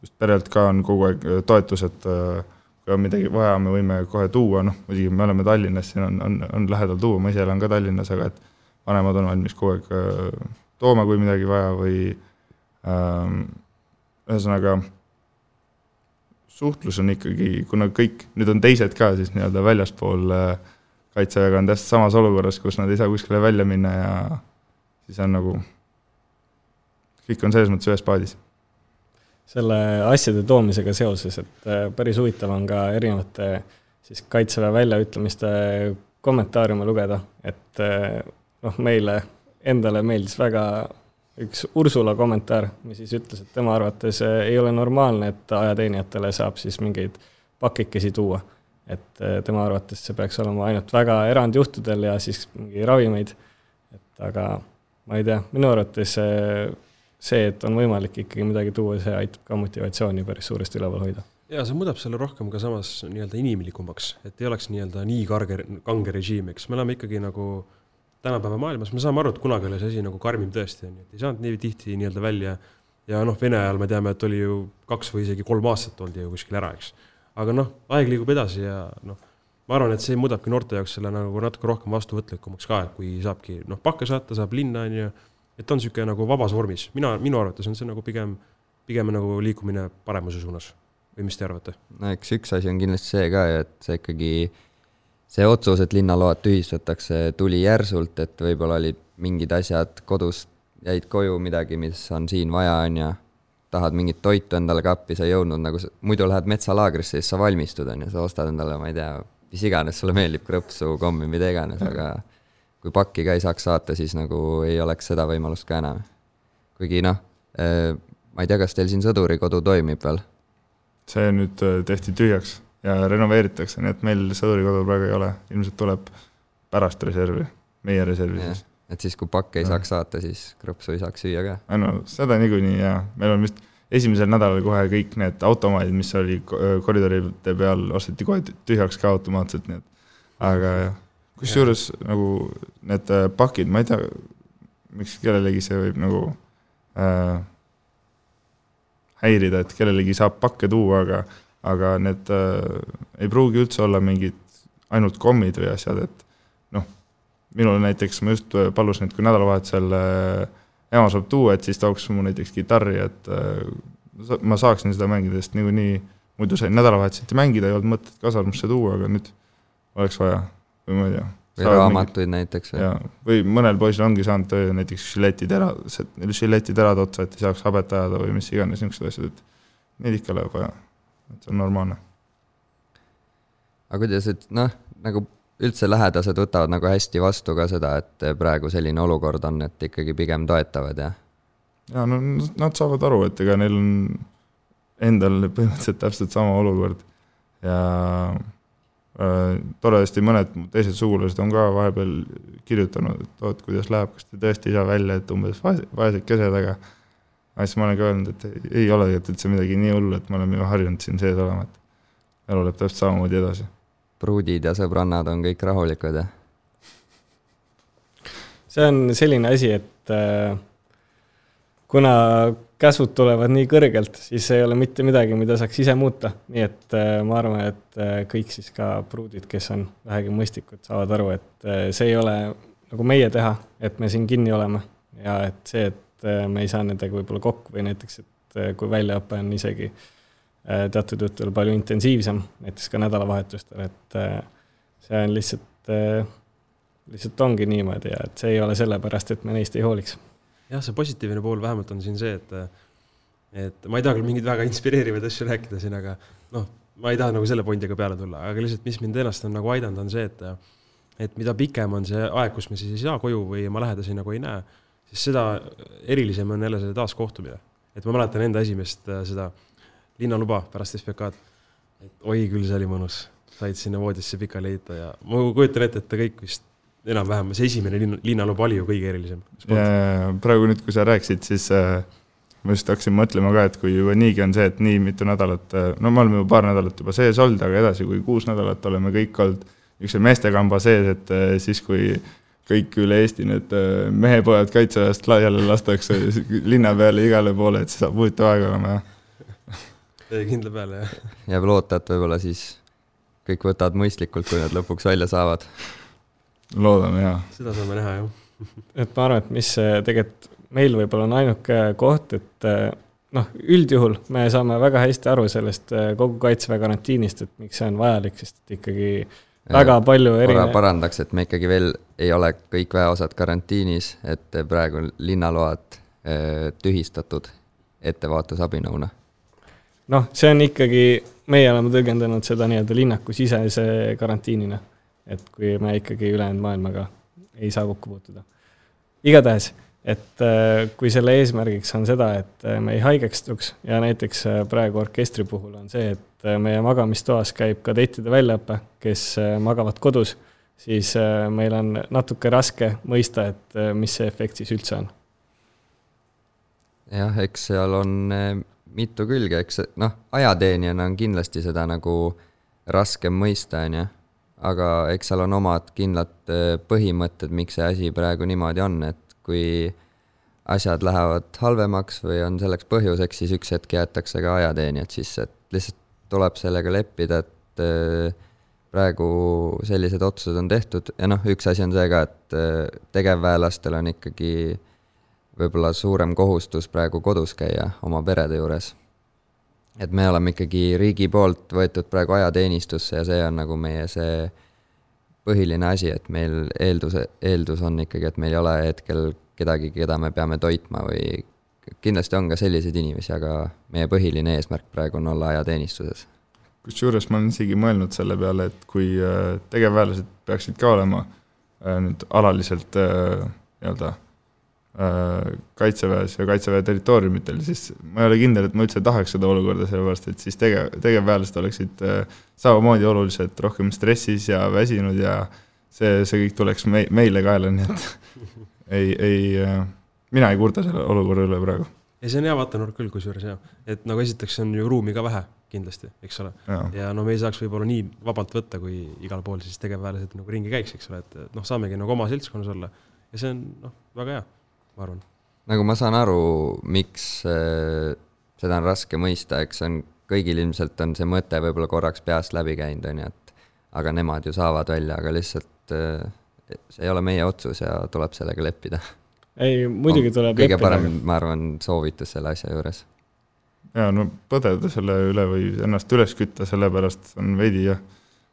just perelt ka on kogu aeg toetus, et kui on midagi vaja, me võime kohe tuua, noh muidugi me oleme Tallinnas, siin on, on, on lähedal tuua, ma ise elan ka Tallinnas, aga et vanemad on valmis kogu aeg tooma, kui midagi vaja või ähm, ühesõnaga suhtlus on ikkagi, kuna kõik, nüüd on teised ka siis nii-öelda väljaspool äh, kaitseväega on täpselt samas olukorras, kus nad ei saa kuskile välja minna ja siis on nagu, kõik on selles mõttes ühes paadis. Selle asjade toomisega seoses, et äh, päris huvitav on ka erinevate siis kaitseväe väljaütlemiste kommentaariume lugeda, et äh, noh, meile endale meeldis väga üks Ursula kommentaar, mis siis ütles, et tema arvates äh, ei ole normaalne, et ajateenijatele saab siis mingeid pakikesi tuua. Et tema arvates see peaks olema ainult väga erandjuhtudel ja siis mingi ravimeid, et aga ma ei tea, minu arvates see, et on võimalik ikkagi midagi tuua, see aitab ka motivatsiooni päris suuresti üleval hoida. ja see muudab selle rohkem ka samas nii-öelda inimlikumaks, et ei oleks nii-öelda nii karge, kange režiim, eks. Me oleme ikkagi nagu tänapäeva maailmas, me saame aru, et kunagi oli see asi nagu karmim tõesti, on ju, et ei saanud nii tihti nii-öelda välja. Ja noh, Vene ajal me teame, et oli ju kaks või isegi kolm aastat oldi ju kuskil ära, eks. Aga noh, aeg liigub edasi ja noh, ma arvan, et see muudabki noorte jaoks selle nagu natuke rohkem vastuvõtlikumaks ka, et kui saabki noh, pakke saata, saab linna, on ju, et on niisugune nagu vabas vormis, mina, minu arvates on see nagu pigem, pigem nagu liikumine paremuse suunas. Või mis te arvate? no eks üks asi on kindlasti see ka, et see ikkagi, see otsus, et linnaload tühistatakse, tuli järsult, et võib-olla olid mingid asjad kodus, jäid koju midagi, mis on siin vaja, on ju. Tahad mingit toitu endale kappi, sa ei jõudnud nagu, muidu lähed metsalaagrisse, siis sa valmistud, on ju, sa ostad endale, ma ei tea, mis iganes sulle meeldib, krõpsu, kommi, mida iganes, aga kui pakki ka ei saaks saata, siis nagu ei oleks seda võimalust ka enam. kuigi noh, eh, ma ei tea, kas teil siin sõdurikodu toimib veel? see nüüd eh, tehti tühjaks ja renoveeritakse, nii et meil sõdurikodu praegu ei ole, ilmselt tuleb pärast reservi, meie reservi siis et siis, kui pakke ei ja. saaks saata, siis krõpsu ei saaks süüa ka? no seda niikuinii jaa, meil on vist esimesel nädalal kohe kõik need automaadid, mis oli koridoride peal, osteti kohe tühjaks ka automaatselt, nii et aga jah, kusjuures nagu need äh, pakid, ma ei tea, miks kellelegi see võib nagu äh, häirida, et kellelegi saab pakke tuua, aga aga need äh, ei pruugi üldse olla mingid ainult kommid või asjad, et minul näiteks, ma just äh, palusin, et kui nädalavahetusel äh, ema saab tuua, et siis tooks mu näiteks kitarri, et äh, ma saaksin seda mängida, sest niikuinii muidu sain nädalavahetuseti mängida, ei olnud mõtet kasarmusse tuua, aga nüüd oleks vaja, või ma ei tea. või raamatuid mingid, näiteks või? või mõnel poisil ongi saanud näiteks žiletitera, žiletiterad otsa, et ei saaks habet ajada või mis iganes niisugused asjad, et neid ikka läheb vaja, et see on normaalne. aga kuidas, et noh, nagu üldse lähedased võtavad nagu hästi vastu ka seda, et praegu selline olukord on, et ikkagi pigem toetavad ja? jaa, no nad saavad aru, et ega neil on endal põhimõtteliselt täpselt sama olukord ja toredasti mõned teised sugulased on ka vahepeal kirjutanud, et oot, kuidas läheb, kas te tõesti ei saa välja, et umbes vaesed, vaesed kesed, aga aga siis ma olen ka öelnud, et ei, ei ole tegelikult üldse midagi nii hullu, et me oleme ju harjunud siin sees olema, et elu läheb täpselt samamoodi edasi. Pruudid ja sõbrannad on kõik rahulikud ja see on selline asi, et äh, kuna käsud tulevad nii kõrgelt, siis ei ole mitte midagi, mida saaks ise muuta, nii et äh, ma arvan, et äh, kõik siis ka pruudid, kes on vähegi mõistlikud, saavad aru, et see ei ole nagu meie teha, et me siin kinni oleme ja et see, et me ei saa nendega võib-olla kokku või näiteks, et kui väljaõpe on isegi teatud juhtudel palju intensiivsem, näiteks ka nädalavahetustel, et see on lihtsalt lihtsalt ongi niimoodi ja et see ei ole sellepärast, et me neist ei hooliks. Jah, see positiivne pool vähemalt on siin see, et, et ma ei taha küll mingeid väga inspireerivaid asju rääkida siin, aga noh, ma ei taha nagu selle pondiga peale tulla, aga lihtsalt, mis mind ennast on nagu aidanud, on see, et et mida pikem on see aeg, kus me siis ei saa koju või oma lähedasi nagu ei näe, siis seda erilisem on jälle see taaskohtumine. et ma mäletan enda esimest seda linnaluba pärast SBK-d, et oi küll, see oli mõnus said sinna voodisse pikali heita ja ma kujutan ette, et te kõik vist enam-vähem, see esimene linn, linnaluba oli ju kõige erilisem. praegu nüüd, kui sa rääkisid, siis äh, ma just hakkasin mõtlema ka, et kui juba niigi on see, et nii mitu nädalat, äh, no me oleme juba paar nädalat juba sees olnud, aga edasi, kui kuus nädalat oleme kõik olnud niisuguse meestekamba sees, et äh, siis, kui kõik üle Eesti need äh, mehepojad kaitseväest laiali lastakse *laughs* linna peale igale poole, et see saab huvitav aeg olema, jah. kindla peale, jah. jääb loota, et võib-olla siis kõik võtavad mõistlikult, kui nad lõpuks välja saavad loodame, jaa. seda saame näha, jah. *laughs* et ma arvan, et mis tegelikult meil võib-olla on ainuke koht, et eh, noh, üldjuhul me saame väga hästi aru sellest eh, kogu kaitseväe karantiinist, et miks see on vajalik, sest et ikkagi väga palju erinevaid. parandaks, et me ikkagi veel ei ole kõik väeosad karantiinis, et praegu linnaload eh, tühistatud ettevaatusabinõuna. noh, see on ikkagi, meie oleme tõlgendanud seda nii-öelda linnaku sisese karantiinina et kui me ikkagi ülejäänud maailmaga ei saa kokku puutuda. igatahes, et äh, kui selle eesmärgiks on seda, et äh, me ei haigestuks ja näiteks äh, praegu orkestri puhul on see, et meie magamistoas käib kadettide väljaõpe, kes magavad kodus, siis meil on natuke raske mõista, et mis see efekt siis üldse on. jah, eks seal on mitu külge, eks noh, ajateenijana on kindlasti seda nagu raskem mõista, on ju aga eks seal on omad kindlad äh, põhimõtted, miks see asi praegu niimoodi on, et kui asjad lähevad halvemaks või on selleks põhjuseks, siis üks hetk jäetakse ka ajateenijad sisse, et lihtsalt tuleb sellega leppida, et äh, praegu sellised otsused on tehtud. Ja noh, üks asi on see ka, et äh, tegevväelastel on ikkagi võib-olla suurem kohustus praegu kodus käia oma perede juures et me oleme ikkagi riigi poolt võetud praegu ajateenistusse ja see on nagu meie see põhiline asi, et meil eeldus, eeldus on ikkagi, et meil ei ole hetkel kedagi, keda me peame toitma või kindlasti on ka selliseid inimesi, aga meie põhiline eesmärk praegu on olla ajateenistuses. kusjuures ma olen isegi mõelnud selle peale, et kui äh, tegevväelased peaksid ka olema äh, nüüd alaliselt äh, nii-öelda Äh, kaitseväes ja kaitseväe territooriumitel, siis ma ei ole kindel, et ma üldse tahaks seda olukorda, sellepärast et siis tegev, tegevväelased oleksid äh, samamoodi oluliselt rohkem stressis ja väsinud ja see, see kõik tuleks mei-, meile kaela, nii et *laughs* ei, ei, äh, mina ei kurda selle olukorra üle praegu. ei, see on hea vaatenurk küll, kusjuures jah, et nagu esiteks on ju ruumi ka vähe kindlasti, eks ole. ja no me ei saaks võib-olla nii vabalt võtta, kui igal pool siis tegevväelased nagu ringi käiks, eks ole, et noh, saamegi nagu oma seltskonnas olla ja see on noh, väga hea ma arvan. nagu ma saan aru, miks äh, seda on raske mõista, eks see on, kõigil ilmselt on see mõte võib-olla korraks peast läbi käinud, on ju, et aga nemad ju saavad välja, aga lihtsalt äh, see ei ole meie otsus ja tuleb sellega leppida. ei, muidugi tuleb kõige leppida. parem, ma arvan, soovitus selle asja juures. jaa, no põdeda selle üle või ennast üles kütta, sellepärast on veidi jah,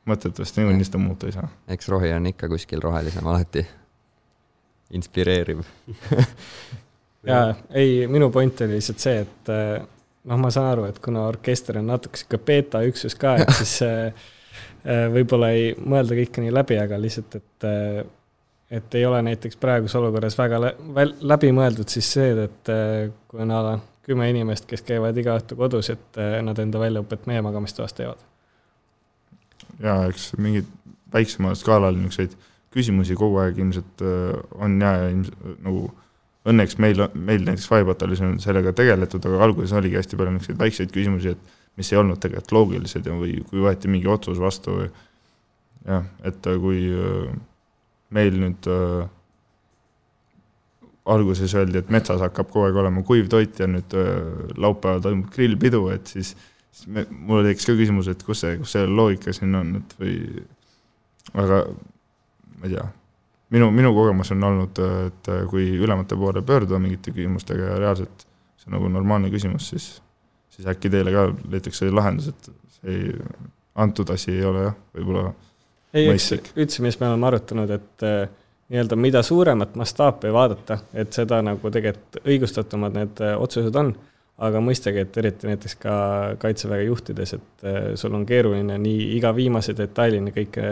mõtet vast niikuinii seda muuta ei saa. eks rohi on ikka kuskil rohelisem alati inspireeriv *laughs* jaa, ei, minu point oli lihtsalt see, et eh, noh, ma saan aru, et kuna orkester on natuke sihuke beeta üksus ka, et siis *laughs* eh, eh, võib-olla ei mõelda kõike nii läbi, aga lihtsalt, et et ei ole näiteks praeguses olukorras väga läbi mõeldud siis see, et kui on a la kümme inimest, kes käivad iga õhtu kodus, et nad enda väljaõpet meie magamistoas teevad. jaa, eks mingid väiksemal skaalal niisuguseid küsimusi kogu aeg ilmselt äh, on ja, ja ilmselt nagu õnneks meil, meil näiteks Firepatalis on sellega tegeletud, aga alguses oligi hästi palju niisuguseid väikseid küsimusi, et mis ei olnud tegelikult loogilised ja, või kui võeti mingi otsus vastu või jah, et äh, kui äh, meil nüüd äh, alguses öeldi, et metsas hakkab kogu aeg olema kuiv toit ja nüüd äh, laupäeval toimub grillpidu, et siis, siis me, mul tekkis ka küsimus, et kus see, kus see loogika siin on, et või aga ma ei tea, minu, minu kogemus on olnud, et kui ülemate poole pöörduda mingite küsimustega ja reaalselt see on nagu normaalne küsimus, siis, siis äkki teile ka leitakse lahendus, et see ei, antud asi ei ole jah, võib-olla ei, mõistlik. üldse, mis me oleme arutanud, et äh, nii-öelda mida suuremat mastaapi vaadata, et seda nagu tegelikult õigustatumad need äh, otsused on, aga mõistagi, et eriti näiteks ka kaitseväge juhtides, et äh, sul on keeruline nii iga viimase detailini kõike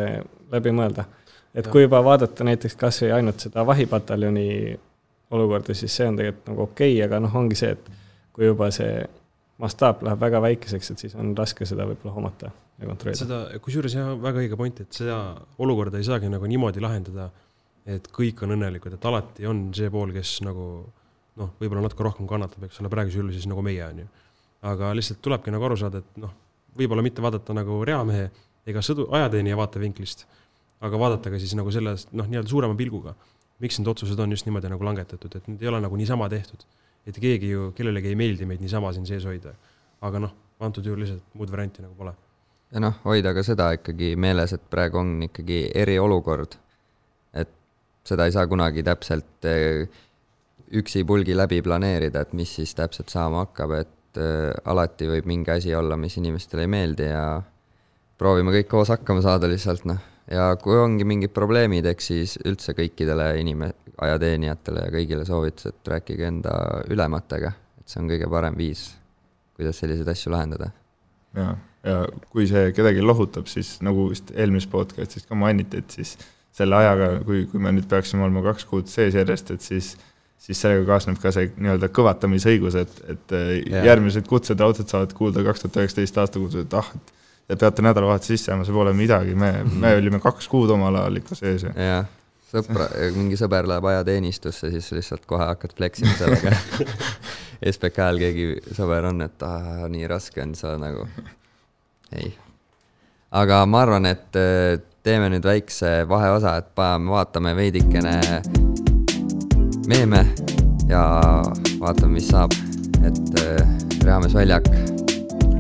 läbi mõelda. Et kui juba vaadata näiteks kas või ainult seda vahipataljoni olukorda, siis see on tegelikult nagu okei okay,, aga noh, ongi see, et kui juba see mastaap läheb väga väikeseks, et siis on raske seda võib-olla hoomata ja kontrollida. seda, kusjuures jah, väga õige point, et seda olukorda ei saagi nagu niimoodi lahendada, et kõik on õnnelikud, et alati on see pool, kes nagu noh, võib-olla natuke rohkem kannatab, eks ole, praeguse jullu siis nagu meie, on ju. aga lihtsalt tulebki nagu aru saada, et noh, võib-olla mitte vaadata nagu reamehe ega sõdu, ajateenija vaatevinklist, aga vaadata ka siis nagu sellest noh, nii-öelda suurema pilguga. miks need otsused on just niimoodi nagu langetatud, et need ei ole nagu niisama tehtud. et keegi ju, kellelegi ei meeldi meid niisama siin sees hoida. aga noh, antud juhul lihtsalt muud varianti nagu pole ja noh, hoida ka seda ikkagi meeles, et praegu on ikkagi eriolukord. et seda ei saa kunagi täpselt eh, üksipulgi läbi planeerida, et mis siis täpselt saama hakkab, et äh, alati võib mingi asi olla, mis inimestele ei meeldi ja proovime kõik koos hakkama saada lihtsalt noh, ja kui ongi mingid probleemid, eks siis üldse kõikidele inime-, ajateenijatele ja kõigile soovitus, et rääkige enda ülematega, et see on kõige parem viis, kuidas selliseid asju lahendada. ja, ja kui see kedagi lohutab, siis nagu vist eelmises podcast'is ka mainiti, et siis selle ajaga, kui, kui me nüüd peaksime olema kaks kuud sees järjest, et siis siis sellega kaasneb ka see nii-öelda kõvatamisõigus, et, et ja. järgmised kutsed raudselt saavad kuulda kaks tuhat üheksateist aasta kutsed, et ah, et ja peate nädalavahetuse sisse jääma, see pole midagi, me, me *laughs* olime kaks kuud omal ajal ikka sees ja. jah, sõpra, *laughs* mingi sõber läheb ajateenistusse, siis lihtsalt kohe hakkad fleksima sellega *laughs* SBK-l keegi sõber on, et ah, nii raske on, sa nagu, ei. aga ma arvan, et äh, teeme nüüd väikse vaheosa, et paneme, vaatame veidikene meeme ja vaatame, mis saab. et äh, Rehames väljak.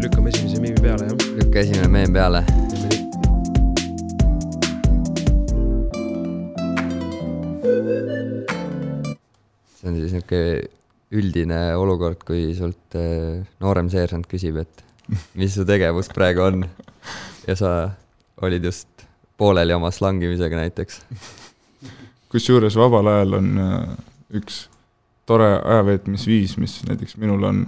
Lükkame esimese meemi peale, jah. lükka esimene meem peale. see on siis niisugune üldine olukord, kui sult äh, noorem seersant küsib, et mis su tegevus praegu on ja sa olid just pooleli oma slangimisega näiteks. kusjuures vabal ajal on äh, üks tore ajaveetmisviis, mis näiteks minul on,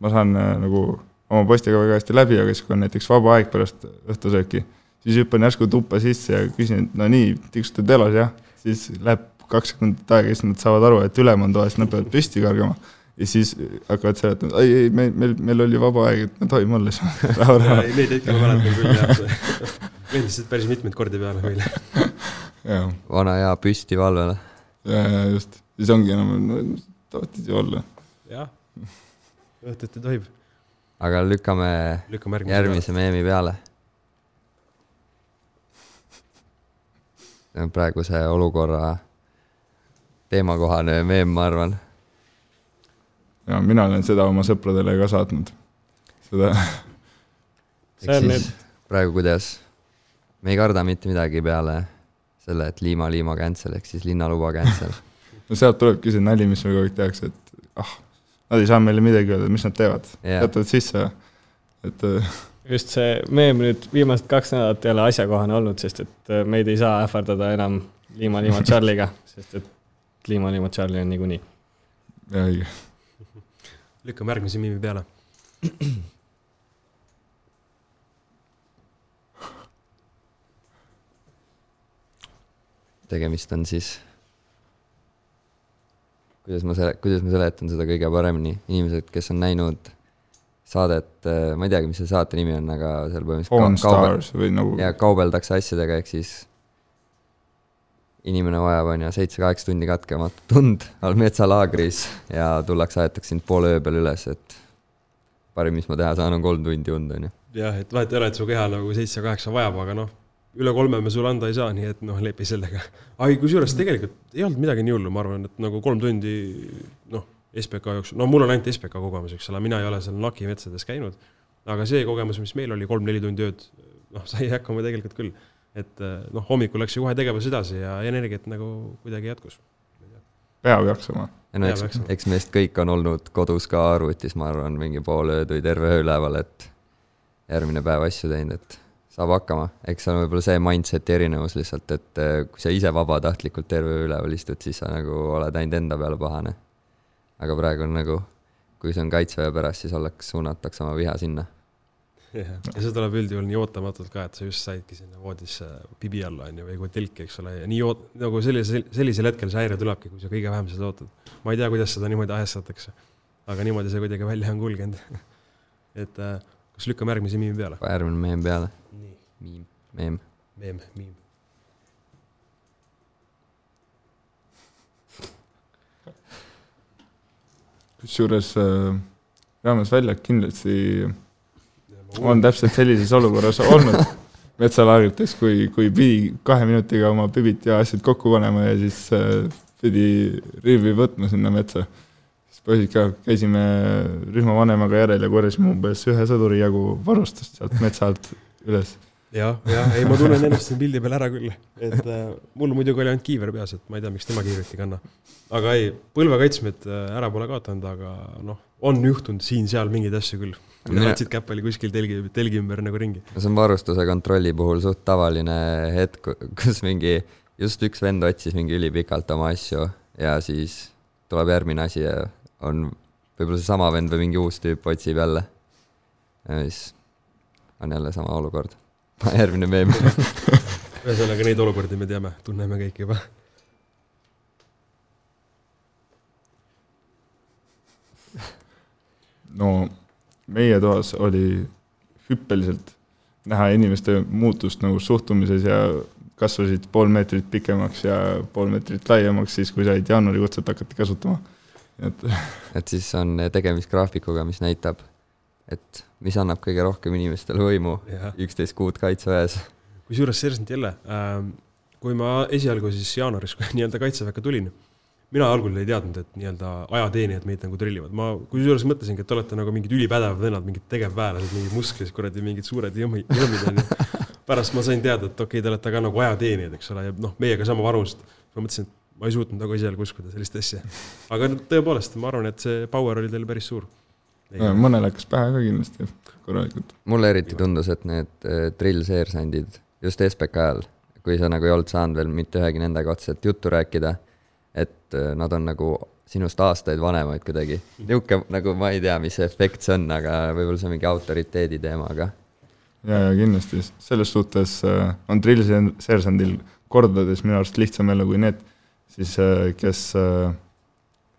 ma saan äh, nagu oma poistega väga hästi läbi, aga siis, kui on näiteks vaba aeg pärast õhtusööki, siis hüppan järsku tuppa sisse ja küsin, et no nii, tiksutad elas, jah, siis läheb kaks sekundit aega, siis nad saavad aru, et ülem on toas, nad peavad püsti kargama. ja siis hakkavad seletama, ei, ei, meil, meil, meil oli vaba aeg, et me tohime olla rahu. Neid hetki ma mäletan küll, jah, meeldis päris mitmeid kordi peale meile. *laughs* vana hea püstivalvele. ja, ja just, siis ongi enam no,, tahtsid ju olla. jah, õhtuti tohib. Aga lükkame, lükkame järgmise, järgmise meemi peale. see on praeguse olukorra teemakohane meem, ma arvan. ja mina olen seda oma sõpradele ka saatnud, seda. ehk siis nüüd... praegu kuidas, me ei karda mitte midagi peale selle, et Liima, Liima cancel ehk siis linnaluba cancel *laughs* no sealt tulebki see nali, mis meil kogu aeg tehakse, et ah, nad ei saa meile midagi öelda, mis nad teevad yeah., jätavad sisse, et äh, just see meem nüüd viimased kaks nädalat ei ole asjakohane olnud, sest et äh, meid ei saa ähvardada enam Liima, Liima *laughs* Charlie'ga, sest et Liima, Liima Charlie on niikuinii. õige. lükkame järgmise miimi peale. tegemist on siis, kuidas ma sele-, kuidas ma seletan seda kõige paremini, inimesed, kes on näinud saadet, ma ei teagi, mis selle saate nimi on, aga seal põhimõtteliselt Stars või nagu ja kaubeldakse asjadega, ehk siis inimene vajab, on ju, seitse-kaheksa tundi katkematut tund *laughs* all metsalaagris ja tullakse, aetakse sind poole öö peal üles, et parim, mis ma teha saan, on kolm tundi und, on ju. jah, et vahet ei ole, et su keha nagu seitse-kaheksa vajab, aga noh, üle kolme me sulle anda ei saa, nii et noh, lepi sellega. ai, kusjuures tegelikult ei olnud midagi nii hullu, ma arvan, et nagu kolm tundi noh, SBK jooksul, no mul on ainult SBK kogemus, eks ole, mina ei ole seal Naki metsades käinud. aga see kogemus, mis meil oli kolm-neli tundi ööd, noh, *laughs* sai hakkama tegelikult küll. et eh, noh, hommikul läks ju kohe tegevus edasi ja energiat nagu kuidagi jätkus. peab jaksama. ja no eks eks meist kõik on olnud kodus ka arvutis, ma arvan, mingi pool ööd või terve öö üleval, et järgmine päev asju teinud, et saab hakkama. eks see on võib-olla see mindset'i erinevus lihtsalt, et eh, kui sa ise vabatahtlikult terve öö üleval istud, siis sa nagu oled ainult enda peale pahane. aga praegu on nagu, kui see on kaitseväe pärast, siis ollakse, suunatakse oma viha sinna. ja see tuleb üldjuhul nii ootamatult ka, et sa just saidki sinna voodisse pibi alla, on ju, või kui telki, eks ole, ja nii oot-, nagu sellisel, sellisel hetkel see häire tulebki, kui sa kõige vähem seda ootad. ma ei tea, kuidas seda niimoodi ajestatakse, aga niimoodi see kuidagi välja on kulgenud. *laughs* et äh, kas lükkame järgmise miimi peale? järgmine meem peale, nii, miim, meem. meem, miim. kusjuures äh, Raames väljak kindlasti on täpselt sellises olukorras olnud *laughs* metsalaagrites, kui, kui pidi kahe minutiga oma pübid ja asjad kokku panema ja siis äh, pidi rivi võtma sinna metsa. Poisid ka, käisime rühmavanemaga järel ja korjasime umbes ühe sõduri jagu varustust sealt metsa alt üles. jah, jah, ei ma tunnen ennast siin pildi peal ära küll, et äh, mul muidugi oli ainult kiiver peas, et ma ei tea, miks tema kiivrit ei kanna. aga ei, põlvekaitsmed äh, ära pole kaotanud, aga noh, on juhtunud siin-seal mingeid asju küll. Võtsid käppali kuskil telgi, telgi ümber nagu ringi. see on varustuse kontrolli puhul suht tavaline hetk, kus mingi, just üks vend otsis mingi ülipikalt oma asju ja siis tuleb järgmine asi ja on võib-olla seesama vend või mingi uus tüüp otsib jälle. ja siis on jälle sama olukord. *laughs* järgmine meem. *laughs* ühesõnaga neid olukordi me teame, tunneme kõik juba. *laughs* no meie toas oli hüppeliselt näha inimeste muutust nagu suhtumises ja kasvasid pool meetrit pikemaks ja pool meetrit laiemaks siis, kui said jaanuarikutset hakati kasutama. Et *laughs* et siis on tegemist graafikuga, mis näitab, et mis annab kõige rohkem inimestele võimu, üksteist kuud kaitseväes. kusjuures seersant jälle ähm,, kui ma esialgu siis jaanuaris *laughs* nii-öelda kaitseväkke tulin, mina algul ei teadnud, et nii-öelda ajateenijad meid nagu trillivad, ma kusjuures mõtlesingi, et te olete nagu mingid ülipädevad vennad, mingid tegevväelased, mingid musklis kuradi mingid suured jõmmid, jõmmid onju. *laughs* pärast ma sain teada, et okei okay,, te olete ka nagu ajateenijad, eks ole, ja noh, meiega sama vanust. ma mõtlesin, et ma ei suutnud nagu esialgu uskuda sellist asja. aga tõepoolest, ma arvan, et see power oli teil päris suur. mõnele hakkas pähe ka kindlasti korralikult. mulle eriti tundus, et need äh, drill-seersandid just SBK ajal, kui sa nagu ei olnud saanud veel mitte ühegi nendega otseselt juttu rääkida, et äh, nad on nagu sinust aastaid vanemaid kuidagi. niisugune nagu ma ei tea, mis see efekt see on, aga võib-olla see on mingi autoriteedi teema, aga ja, ja kindlasti selles suhtes äh, on drill-seersandil kordades minu arust lihtsam jälle kui need siis, kes äh,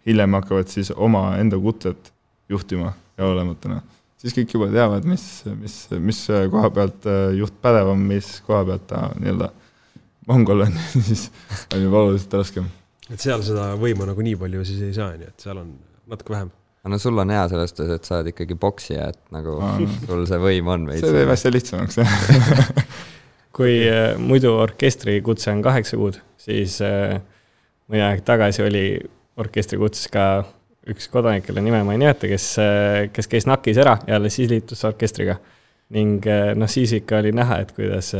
hiljem hakkavad siis omaenda kutset juhtima ja olematena. siis kõik juba teavad, mis, mis, mis koha pealt äh, juht pädevam, mis koha pealt ta nii-öelda mongol on, *laughs* siis on juba oluliselt raskem. et seal seda võimu nagu nii palju siis ei saa, onju, et seal on natuke vähem. no sul on hea selles suhtes, et sa oled ikkagi poksija, et nagu noh. sul see võim on see teeb veits. asja lihtsamaks, jah. *laughs* kui äh, muidu orkestri kutse on kaheksa kuud, siis äh, mõni aeg tagasi oli orkestri kutses ka üks kodanik, kelle nime ma ei nimeta, kes, kes käis NAK-is ära ja alles siis liitus orkestriga. ning noh, siis ikka oli näha, et kuidas,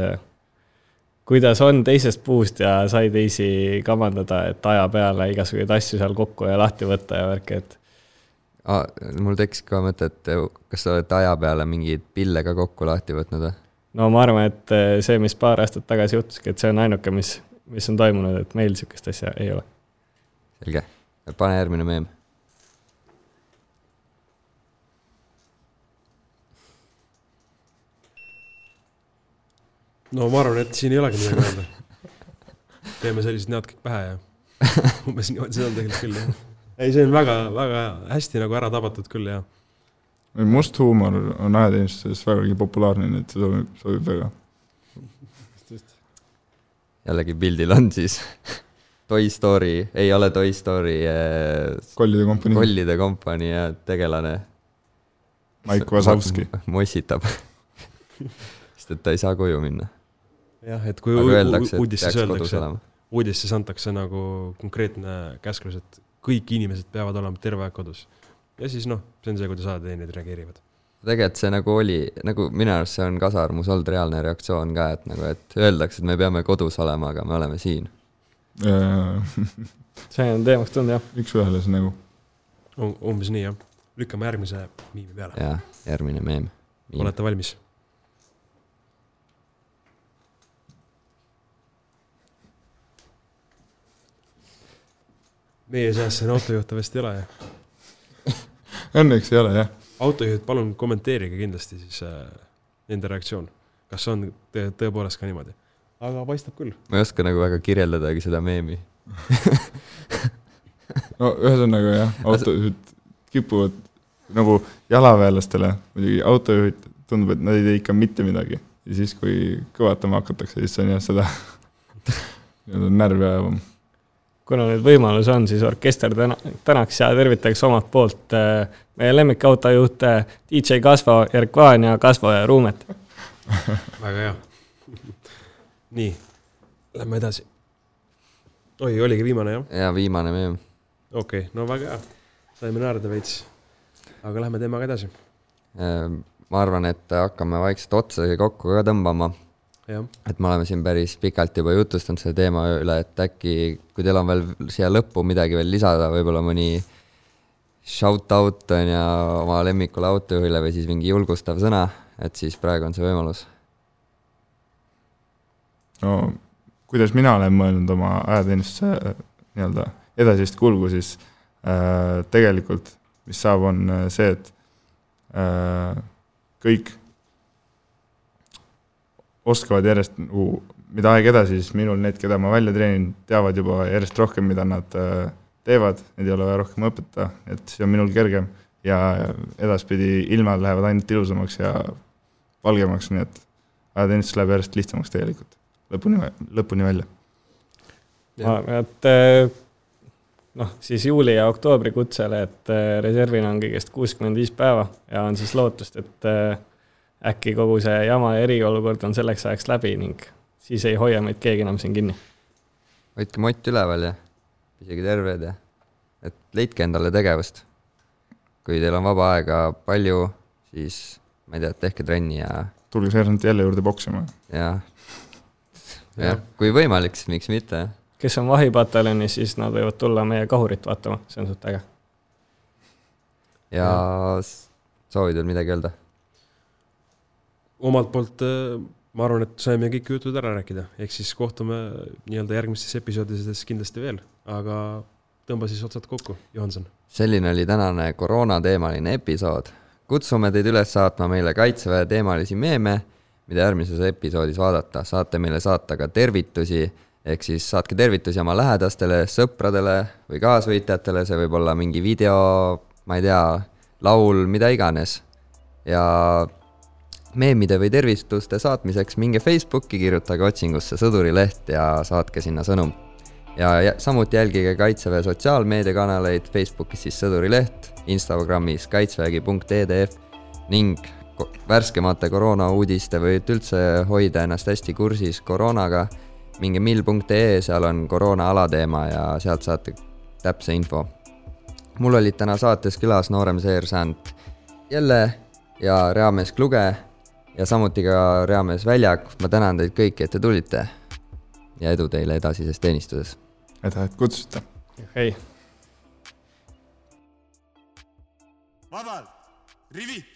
kuidas on teisest puust ja sai teisi kamandada, et aja peale igasuguseid asju seal kokku ja lahti võtta ja värki, et mul tekkis ka mõte, et kas sa oled aja peale mingeid pille ka kokku lahti võtnud või? no ma arvan, et see, mis paar aastat tagasi juhtuski, et see on ainuke, mis, mis on toimunud, et meil niisugust asja ei ole. selge, pane järgmine meem. no ma arvan, et siin ei olegi midagi öelda. teeme sellised näod kõik pähe ja *laughs* umbes niimoodi see on tegelikult küll jah. ei, see on väga, väga hästi nagu ära tabatud küll ja must huumor on ajateenistuses vägagi populaarne, nii et see sobib, sobib väga. Jällegi pildil on siis Toy Story, ei ole Toy Story äh, kollide kompanii. kollide kompanii ja tegelane, Mike Wazowski. mossitab. sest et ta ei saa koju minna. jah, et kui öeldakse, et uudistes peaks kodus öeldakse, olema. uudistes antakse nagu konkreetne käsklus, et kõik inimesed peavad olema terve aeg kodus. ja siis noh, see on see, kuidas ajateenijad reageerivad. Tegelikult see nagu oli, nagu minu arust see on kasarmus olnud reaalne reaktsioon ka, et nagu, et öeldakse, et me peame kodus olema, aga me oleme siin. see on teemaks tulnud jah. üks-ühele see nagu. umbes nii jah. lükkame järgmise miimi peale. ja järgmine meem. olete valmis? meie seas siin autojuhte vist ei ole jah? *laughs* Õnneks ei ole jah. autojuhid, palun kommenteerige kindlasti siis äh, nende reaktsioon. kas on tõ- tõepoolest ka niimoodi? aga paistab küll. ma ei oska nagu väga kirjeldadagi seda meemi. *laughs* no ühesõnaga jah, autojuhid kipuvad nagu jalaväelastele, muidugi autojuhid tundub, et nad ei tee ikka mitte midagi. ja siis, kui kõvatama hakatakse, siis on jah seda *laughs* nii-öelda närvi ajavam. Kuna nüüd võimalus on, siis orkester täna, tänaks ja tervitaks omalt poolt äh, meie lemmikautojuhte DJ Kasvo, Erkvan ja Kasvo ja Ruumet. *laughs* väga hea. nii, lähme edasi. oi, oligi viimane jah? ja viimane meem. okei okay,, no väga hea. saime naerda veits. aga lähme teemaga edasi. Ehm, ma arvan, et hakkame vaikselt otsa kokku ka tõmbama. Et me oleme siin päris pikalt juba jutustanud selle teema üle, et äkki, kui teil on veel siia lõppu midagi veel lisada, võib-olla mõni shout-out on ju oma lemmikule autojuhile või siis mingi julgustav sõna, et siis praegu on see võimalus. no kuidas mina olen mõelnud oma ajateenistuse äh, nii-öelda edasist kulgu, siis äh, tegelikult mis saab, on äh, see, et äh, kõik oskavad järjest nagu, mida aeg edasi, siis minul need, keda ma välja treenin, teavad juba järjest rohkem, mida nad äh, teevad, neid ei ole vaja rohkem õpetada, et siis on minul kergem. Ja edaspidi ilmad lähevad ainult ilusamaks ja valgemaks, nii et ajateenistus läheb järjest lihtsamaks tegelikult, lõpuni, lõpuni välja. ma arvan, et äh, noh, siis juuli ja oktoobri kutsele, et äh, reservil on kõigest kuuskümmend viis päeva ja on siis lootust, et äkki kogu see jama ja eriolukord on selleks ajaks läbi ning siis ei hoia meid keegi enam siin kinni. hoidke mott üleval ja isegi terved ja et leidke endale tegevust. kui teil on vaba aega palju, siis ma ei tea, tehke trenni ja, tulge seersant jälle juurde poksima. *laughs* ja jah, kui võimalik, siis miks mitte. kes on vahipataljonis, siis nad võivad tulla meie kahurit vaatama, see on suht äge. ja soovid veel midagi öelda? Omalt poolt äh, ma arvan, et saime kõik jutud ära rääkida, ehk siis kohtume nii-öelda järgmistes episoodides kindlasti veel, aga tõmba siis otsad kokku, Johanson. selline oli tänane koroonateemaline episood. kutsume teid üles saatma meile Kaitseväe teemalisi meeme, mida järgmises episoodis vaadata. saate meile saata ka tervitusi, ehk siis saatke tervitusi oma lähedastele, sõpradele või kaasvõitjatele, see võib olla mingi video, ma ei tea, laul, mida iganes. ja meemide või tervituste saatmiseks minge Facebooki, kirjutage otsingusse Sõdurileht ja saatke sinna sõnum ja samuti jälgige Kaitseväe sotsiaalmeediakanaleid Facebookis siis Sõdurileht, Instagramis kaitsevägi.edf ning värskemate koroonauudiste või et üldse hoida ennast hästi kursis koroonaga, minge mill.ee, seal on koroona alateema ja sealt saate täpse info. mul olid täna saates külas noorem seersant Jelle ja reamees Kluge ja samuti ka reamees Väljak, ma tänan teid kõiki, et te tulite. Ja edu teile edasises teenistuses. Aitäh, et kutsusite. hei. Vabalt, rivitud